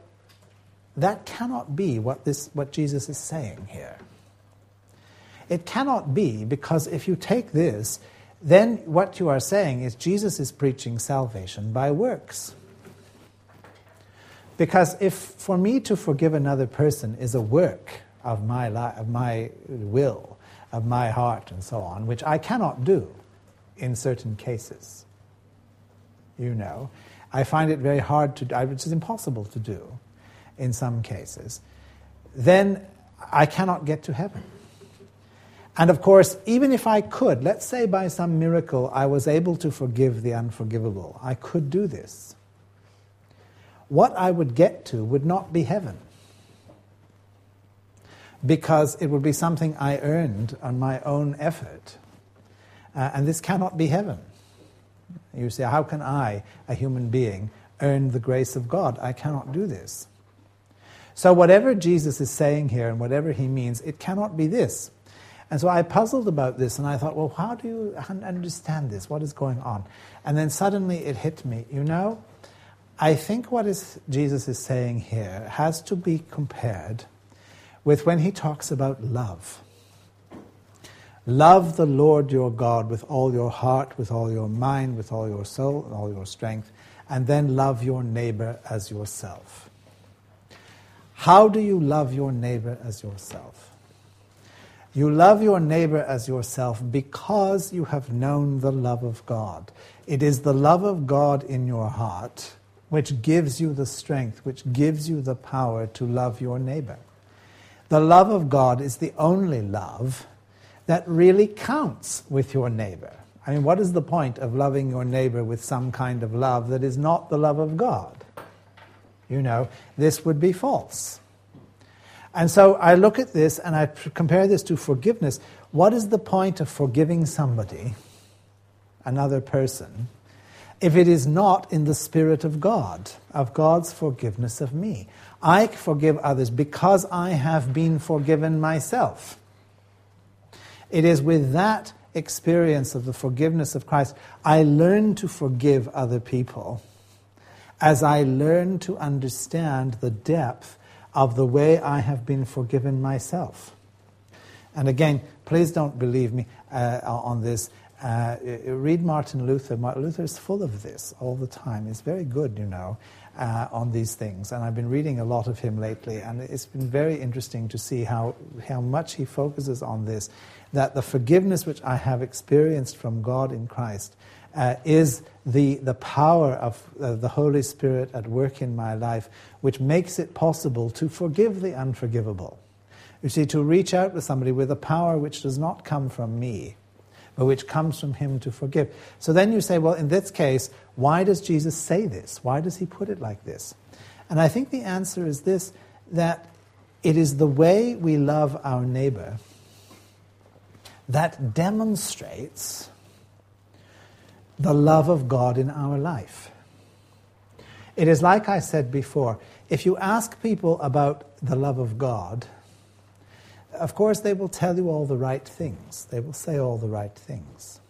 A: that cannot be what, this, what Jesus is saying here. It cannot be because if you take this, then what you are saying is Jesus is preaching salvation by works. Because if for me to forgive another person is a work of my, li- of my will, of my heart, and so on, which I cannot do in certain cases, you know, I find it very hard to which is impossible to do in some cases, then I cannot get to heaven. And of course, even if I could, let's say by some miracle I was able to forgive the unforgivable, I could do this. What I would get to would not be heaven. Because it would be something I earned on my own effort. Uh, and this cannot be heaven. You say, how can I, a human being, earn the grace of God? I cannot do this. So, whatever Jesus is saying here and whatever he means, it cannot be this. And so I puzzled about this and I thought, well, how do you understand this? What is going on? And then suddenly it hit me. You know, I think what is, Jesus is saying here has to be compared with when he talks about love. Love the Lord your God with all your heart, with all your mind, with all your soul, and all your strength, and then love your neighbor as yourself. How do you love your neighbor as yourself? You love your neighbor as yourself because you have known the love of God. It is the love of God in your heart which gives you the strength, which gives you the power to love your neighbor. The love of God is the only love that really counts with your neighbor. I mean, what is the point of loving your neighbor with some kind of love that is not the love of God? You know, this would be false. And so I look at this and I compare this to forgiveness. What is the point of forgiving somebody, another person, if it is not in the Spirit of God, of God's forgiveness of me? I forgive others because I have been forgiven myself. It is with that experience of the forgiveness of Christ, I learn to forgive other people as I learn to understand the depth of the way I have been forgiven myself. And again, please don't believe me uh, on this. Uh, read Martin Luther. Martin Luther is full of this all the time. He's very good, you know, uh, on these things. And I've been reading a lot of him lately, and it's been very interesting to see how, how much he focuses on this that the forgiveness which I have experienced from God in Christ uh, is the, the power of uh, the Holy Spirit at work in my life, which makes it possible to forgive the unforgivable. You see, to reach out to somebody with a power which does not come from me, but which comes from Him to forgive. So then you say, well, in this case, why does Jesus say this? Why does He put it like this? And I think the answer is this that it is the way we love our neighbor that demonstrates the love of God in our life. It is like I said before if you ask people about the love of God, of course they will tell you all the right things, they will say all the right things.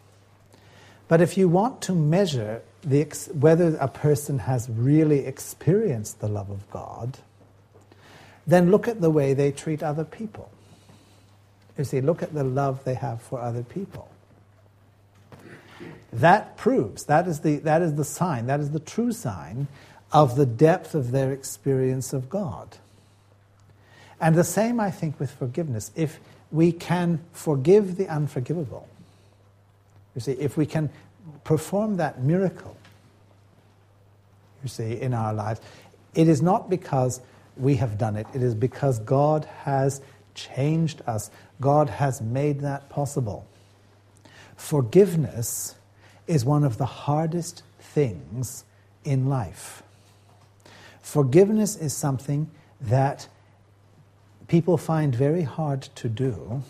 A: But if you want to measure the, whether a person has really experienced the love of God, then look at the way they treat other people. You see, look at the love they have for other people. That proves, that is, the, that is the sign, that is the true sign of the depth of their experience of God. And the same, I think, with forgiveness. If we can forgive the unforgivable, you see, if we can perform that miracle, you see, in our lives, it is not because we have done it, it is because God has changed us. God has made that possible. Forgiveness is one of the hardest things in life. Forgiveness is something that people find very hard to do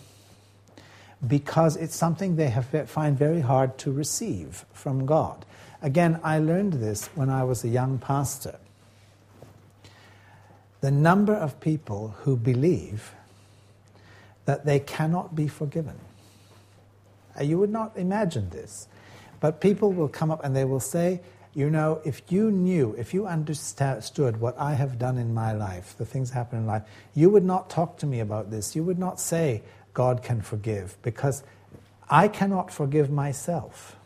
A: because it's something they have, find very hard to receive from God. Again, I learned this when I was a young pastor. The number of people who believe that they cannot be forgiven. You would not imagine this. But people will come up and they will say, you know, if you knew, if you understood what I have done in my life, the things that happen in life, you would not talk to me about this. You would not say, God can forgive, because I cannot forgive myself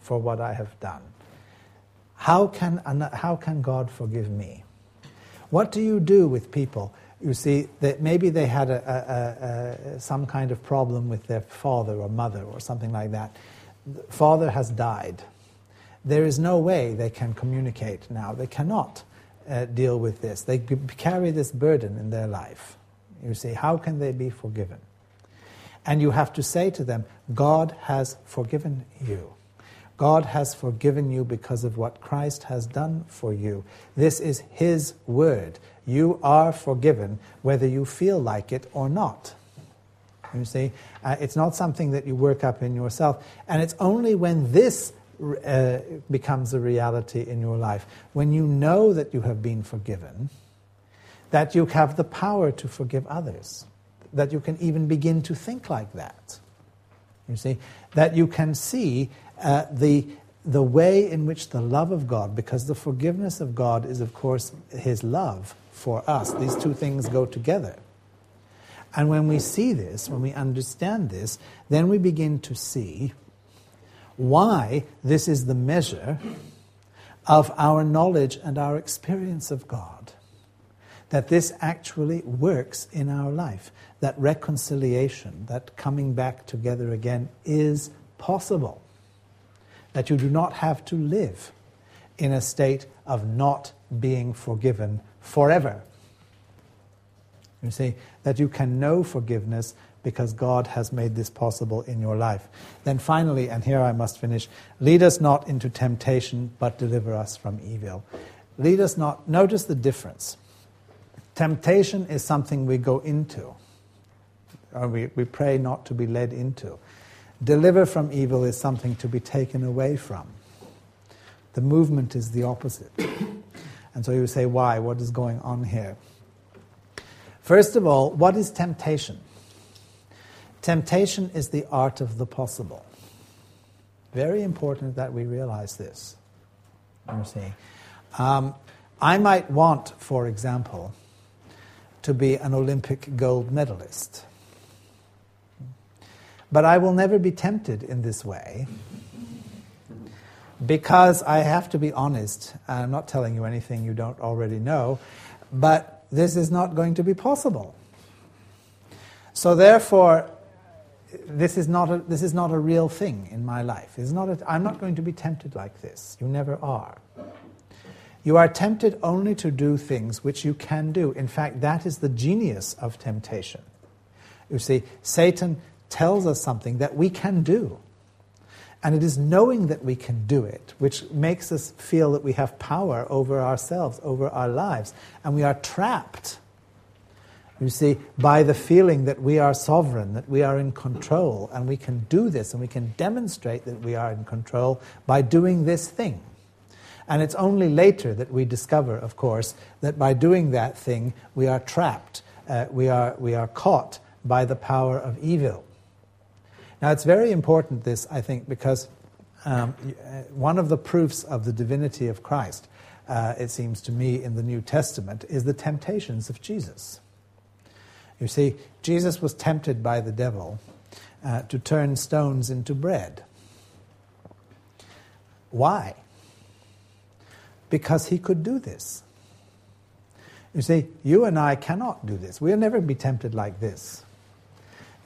A: for what I have done. How can, how can God forgive me? What do you do with people? You see, that maybe they had a, a, a, some kind of problem with their father or mother or something like that. The father has died there is no way they can communicate now. They cannot uh, deal with this. They carry this burden in their life. You see, how can they be forgiven? And you have to say to them, God has forgiven you. God has forgiven you because of what Christ has done for you. This is His word. You are forgiven whether you feel like it or not. You see, uh, it's not something that you work up in yourself. And it's only when this uh, becomes a reality in your life. When you know that you have been forgiven, that you have the power to forgive others, that you can even begin to think like that. You see, that you can see uh, the, the way in which the love of God, because the forgiveness of God is, of course, His love for us. These two things go together. And when we see this, when we understand this, then we begin to see why this is the measure of our knowledge and our experience of God. That this actually works in our life. That reconciliation, that coming back together again, is possible. That you do not have to live in a state of not being forgiven forever. You see, that you can know forgiveness because God has made this possible in your life. Then finally, and here I must finish, lead us not into temptation, but deliver us from evil. Lead us not, notice the difference. Temptation is something we go into, or we, we pray not to be led into. Deliver from evil is something to be taken away from. The movement is the opposite. <coughs> And so you say, why? What is going on here? First of all, what is temptation? Temptation is the art of the possible. Very important that we realize this. You see, um, I might want, for example, to be an Olympic gold medalist. But I will never be tempted in this way because I have to be honest. I'm not telling you anything you don't already know, but this is not going to be possible. So, therefore, this is not a, this is not a real thing in my life. It's not a, I'm not going to be tempted like this. You never are. You are tempted only to do things which you can do. In fact, that is the genius of temptation. You see, Satan tells us something that we can do. And it is knowing that we can do it which makes us feel that we have power over ourselves, over our lives. And we are trapped you see, by the feeling that we are sovereign, that we are in control, and we can do this, and we can demonstrate that we are in control by doing this thing. And it's only later that we discover, of course, that by doing that thing, we are trapped, uh, we, are, we are caught by the power of evil. Now, it's very important, this, I think, because um, uh, one of the proofs of the divinity of Christ, uh, it seems to me, in the New Testament, is the temptations of Jesus. You see, Jesus was tempted by the devil uh, to turn stones into bread. Why? Because he could do this. You see, you and I cannot do this. We'll never be tempted like this.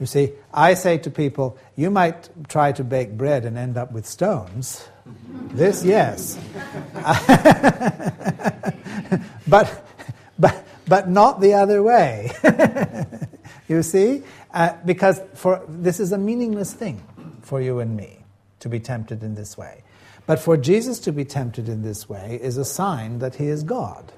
A: You see, I say to people, you might try to bake bread and end up with stones. This, yes. <laughs> but, but, but not the other way. <laughs> you see? Uh, because for, this is a meaningless thing for you and me to be tempted in this way. But for Jesus to be tempted in this way is a sign that he is God.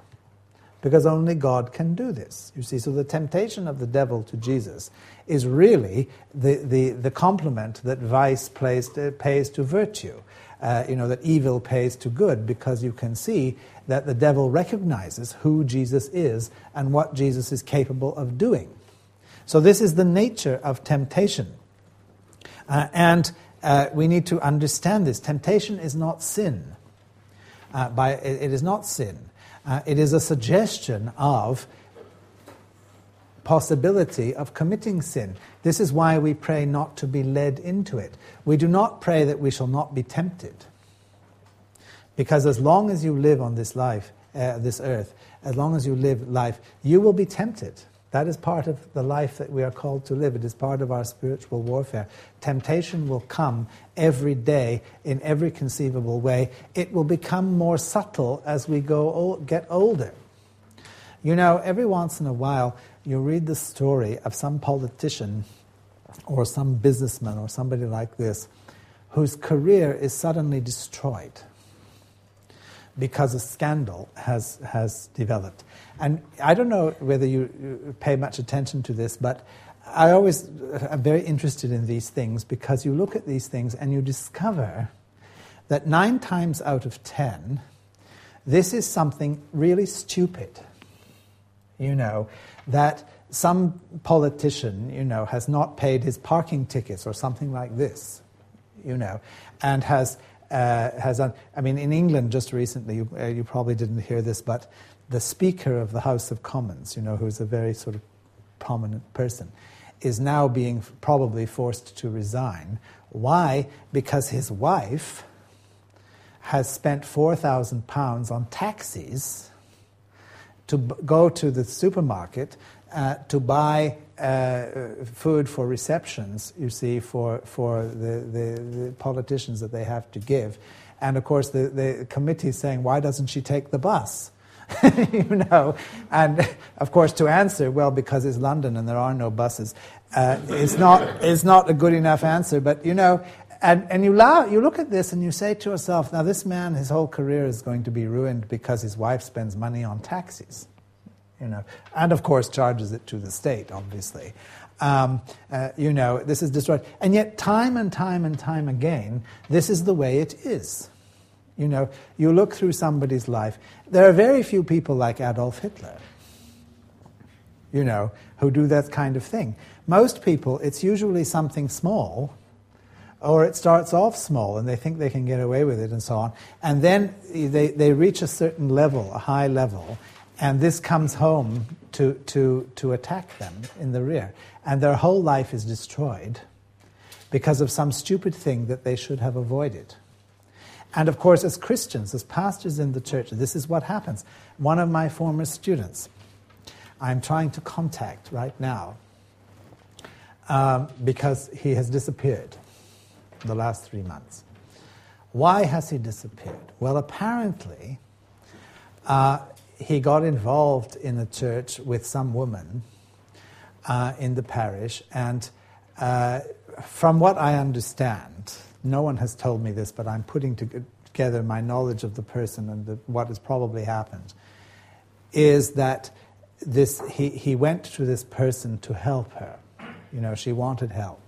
A: Because only God can do this. You see, so the temptation of the devil to Jesus is really the, the, the compliment that vice plays to, pays to virtue. Uh, you know, that evil pays to good because you can see that the devil recognizes who Jesus is and what Jesus is capable of doing. So, this is the nature of temptation. Uh, and uh, we need to understand this. Temptation is not sin. Uh, by, it, it is not sin. Uh, it is a suggestion of possibility of committing sin. This is why we pray not to be led into it. We do not pray that we shall not be tempted. Because as long as you live on this life, uh, this earth, as long as you live life, you will be tempted. That is part of the life that we are called to live. It is part of our spiritual warfare. Temptation will come every day in every conceivable way. It will become more subtle as we go get older. You know, every once in a while, you read the story of some politician or some businessman or somebody like this whose career is suddenly destroyed because a scandal has, has developed. And I don't know whether you pay much attention to this, but I always am very interested in these things because you look at these things and you discover that nine times out of ten, this is something really stupid. You know, that some politician, you know, has not paid his parking tickets or something like this, you know, and has uh, has done. I mean, in England just recently, you, uh, you, probably didn't hear this, but the Speaker of the House of Commons, you know, who's a very sort of prominent person, is now being probably forced to resign. Why? Because his wife has spent £4,000 on taxis to b- go to the supermarket uh, to buy uh, food for receptions, you see, for, for the, the, the, politicians that they have to give. And of course, the, the committee is saying, why doesn't she take the bus? <laughs> you know, and of course, to answer, well, because it's London and there are no buses, uh, it's, not, it's not a good enough answer. But, you know, and, and you, laugh, you look at this and you say to yourself, now this man, his whole career is going to be ruined because his wife spends money on taxis you know, and of course charges it to the state, obviously. Um, uh, you know, this is destroyed. And yet, time and time and time again, this is the way it is. You know, you look through somebody's life. There are very few people like Adolf Hitler, you know, who do that kind of thing. Most people, it's usually something small, or it starts off small and they think they can get away with it and so on. And then they, they reach a certain level, a high level, and this comes home to, to, to attack them in the rear. And their whole life is destroyed because of some stupid thing that they should have avoided. And of course, as Christians, as pastors in the church, this is what happens. One of my former students, I'm trying to contact right now um, because he has disappeared the last three months. Why has he disappeared? Well, apparently, uh, he got involved in the church with some woman uh, in the parish, and uh, from what I understand, no one has told me this, but I'm putting together my knowledge of the person and the, what has probably happened, is that this, he, he went to this person to help her. You know, she wanted help.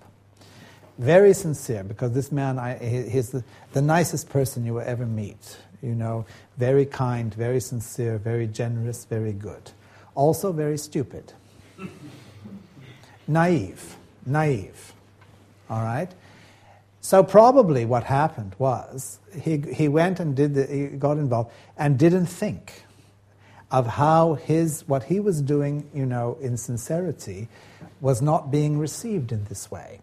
A: Very sincere, because this man, I, he's the, the nicest person you will ever meet you know, very kind, very sincere, very generous, very good. Also very stupid. naive, naive. All right? So probably what happened was he, he went and did the, he got involved and didn't think of how his what he was doing, you know, in sincerity was not being received in this way.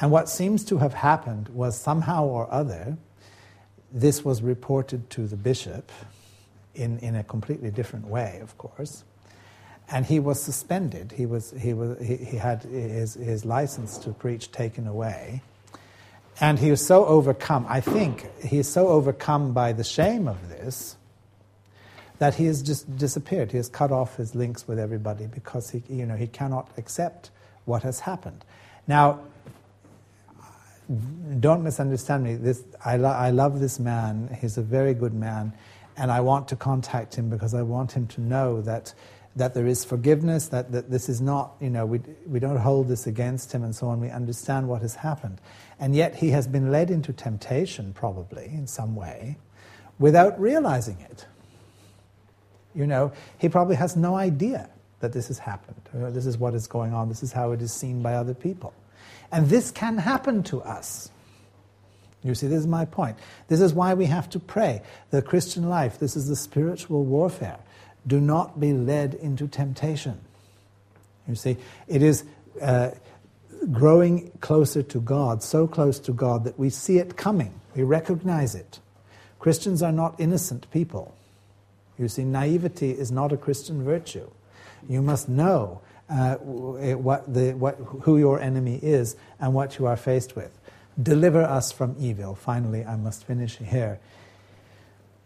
A: And what seems to have happened was somehow or other this was reported to the bishop in, in a completely different way, of course. And he was suspended. He, was, he, was, he, he had his, his license to preach taken away. And he was so overcome, I think he is so overcome by the shame of this that he has just disappeared. He has cut off his links with everybody because he, you know, he cannot accept what has happened. Now, don't misunderstand me. This, I, lo- I love this man. He's a very good man. And I want to contact him because I want him to know that, that there is forgiveness, that, that this is not, you know, we, we don't hold this against him and so on. We understand what has happened. And yet he has been led into temptation, probably, in some way, without realizing it. You know, he probably has no idea that this has happened. You know, this is what is going on. This is how it is seen by other people. And this can happen to us. You see, this is my point. This is why we have to pray. The Christian life, this is the spiritual warfare. Do not be led into temptation. You see, it is uh, growing closer to God, so close to God that we see it coming, we recognize it. Christians are not innocent people. You see, naivety is not a Christian virtue. You must know uh, what the, what, who your enemy is and what you are faced with. Deliver us from evil. Finally, I must finish here.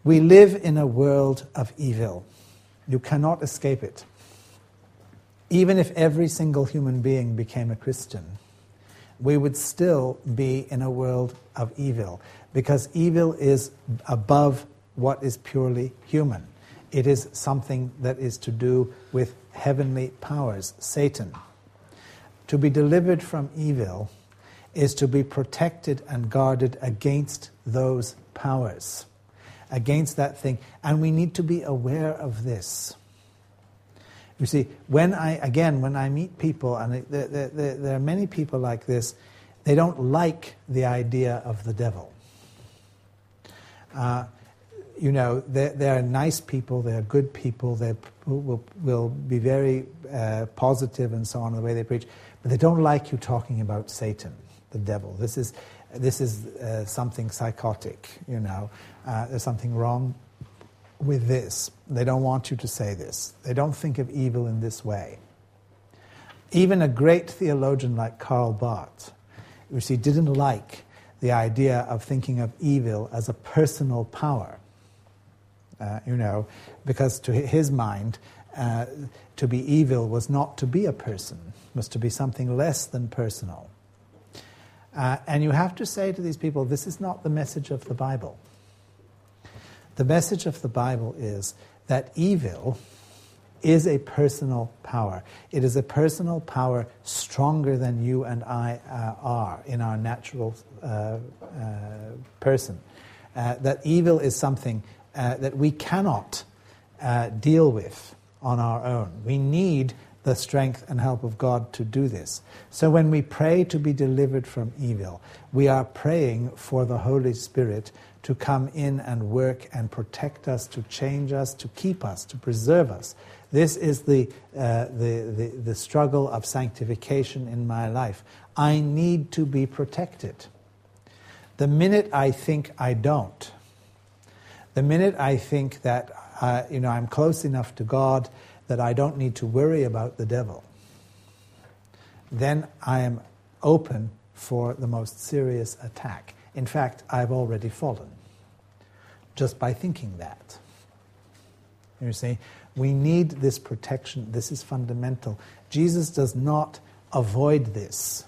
A: We live in a world of evil. You cannot escape it. Even if every single human being became a Christian, we would still be in a world of evil because evil is above what is purely human. It is something that is to do with heavenly powers, Satan. To be delivered from evil is to be protected and guarded against those powers, against that thing. And we need to be aware of this. You see, when I, again, when I meet people, and there, there, there are many people like this, they don't like the idea of the devil. Uh, you know, they're, nice people, they're good people, they will, will be very uh, positive and so on in the way they preach, but they don't like you talking about Satan, the devil. This is, this is uh, something psychotic, you know. Uh, there's something wrong with this. They don't want you to say this. They don't think of evil in this way. Even a great theologian like Karl Barth, you see, didn't like the idea of thinking of evil as a personal power uh, you know, because to his mind, uh, to be evil was not to be a person, was to be something less than personal. Uh, and you have to say to these people, this is not the message of the Bible. The message of the Bible is that evil is a personal power. It is a personal power stronger than you and I uh, are in our natural uh, uh, person. Uh, that evil is something uh, that we cannot uh, deal with on our own. We need the strength and help of God to do this. So when we pray to be delivered from evil, we are praying for the Holy Spirit to come in and work and protect us, to change us, to keep us, to preserve us. This is the, uh, the, the, the struggle of sanctification in my life. I need to be protected. The minute I think I don't, the minute I think that uh, you know I'm close enough to God that I don't need to worry about the devil, then I am open for the most serious attack. In fact, I've already fallen just by thinking that. You see, we need this protection. This is fundamental. Jesus does not avoid this.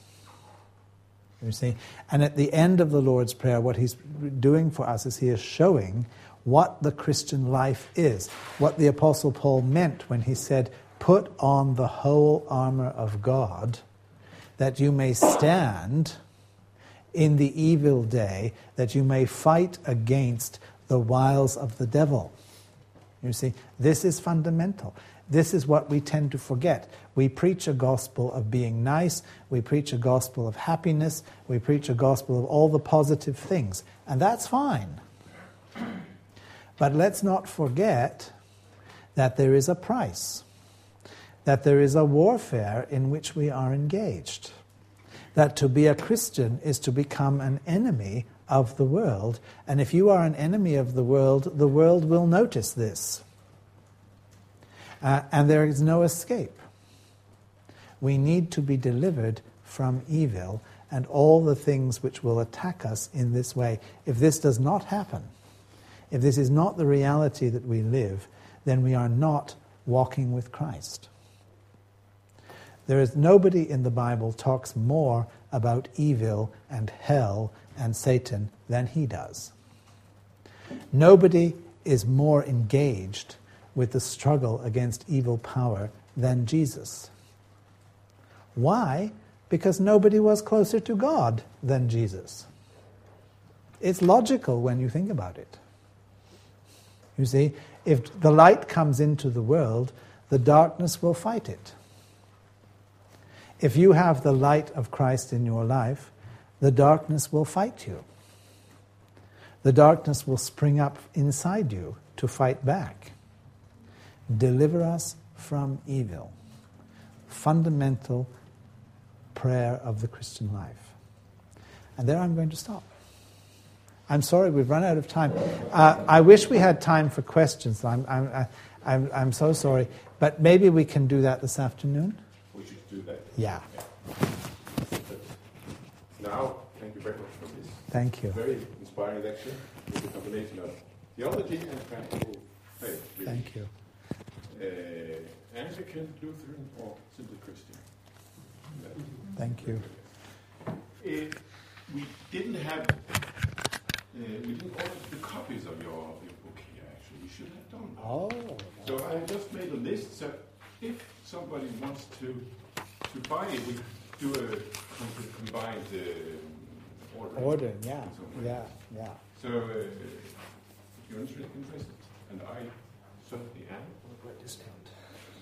A: You see, and at the end of the Lord's Prayer, what he's doing for us is he is showing what the Christian life is, what the Apostle Paul meant when he said, Put on the whole armor of God, that you may stand in the evil day, that you may fight against the wiles of the devil. You see, this is fundamental. This is what we tend to forget. We preach a gospel of being nice, we preach a gospel of happiness, we preach a gospel of all the positive things, and that's fine. But let's not forget that there is a price, that there is a warfare in which we are engaged, that to be a Christian is to become an enemy of the world. And if you are an enemy of the world, the world will notice this. Uh, and there is no escape. We need to be delivered from evil and all the things which will attack us in this way. If this does not happen, if this is not the reality that we live, then we are not walking with Christ. There is nobody in the Bible talks more about evil and hell and Satan than he does. Nobody is more engaged with the struggle against evil power than Jesus. Why? Because nobody was closer to God than Jesus. It's logical when you think about it. You see, if the light comes into the world, the darkness will fight it. If you have the light of Christ in your life, the darkness will fight you. The darkness will spring up inside you to fight back. Deliver us from evil. Fundamental prayer of the Christian life. And there I'm going to stop. I'm sorry, we've run out of time. Uh, I wish we had time for questions. I'm, I'm, I'm, I'm so sorry. But maybe we can do that this afternoon?
G: We should do that.
A: Yeah.
G: Now, thank you very much for this
A: Thank you.
G: very inspiring lecture with a combination of theology and practical faith. really.
A: Thank you.
G: Uh, Anglican, Lutheran, or simply Christian.
A: Thank you.
G: Uh, we didn't have, uh, we didn't order the copies of your, your book here, actually. You should have done that.
A: Oh.
G: So I just made a list, so if somebody wants to, to buy it, we do a combined uh, order.
A: Order, yeah. Yeah, yeah.
G: So uh, if you're inter- interested, and I certainly am.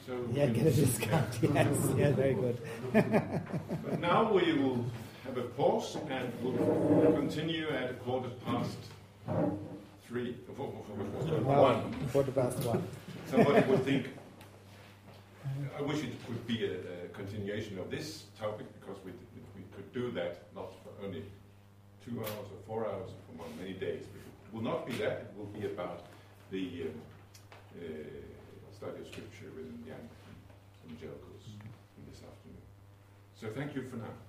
G: So
A: Yeah,
G: we'll-
A: get a discount. <laughs> Yes, yeah, very good.
G: But now we will have a pause and we'll continue at a quarter past three, four, four, four, one.
A: quarter past one.
G: Somebody would think, I wish it could be a, a continuation of this topic because we, we could do that not for only two hours or four hours or for many days. But it will not be that, it will be about the um, uh, study of scripture within the Anglican evangelicals in this afternoon. So thank you for now.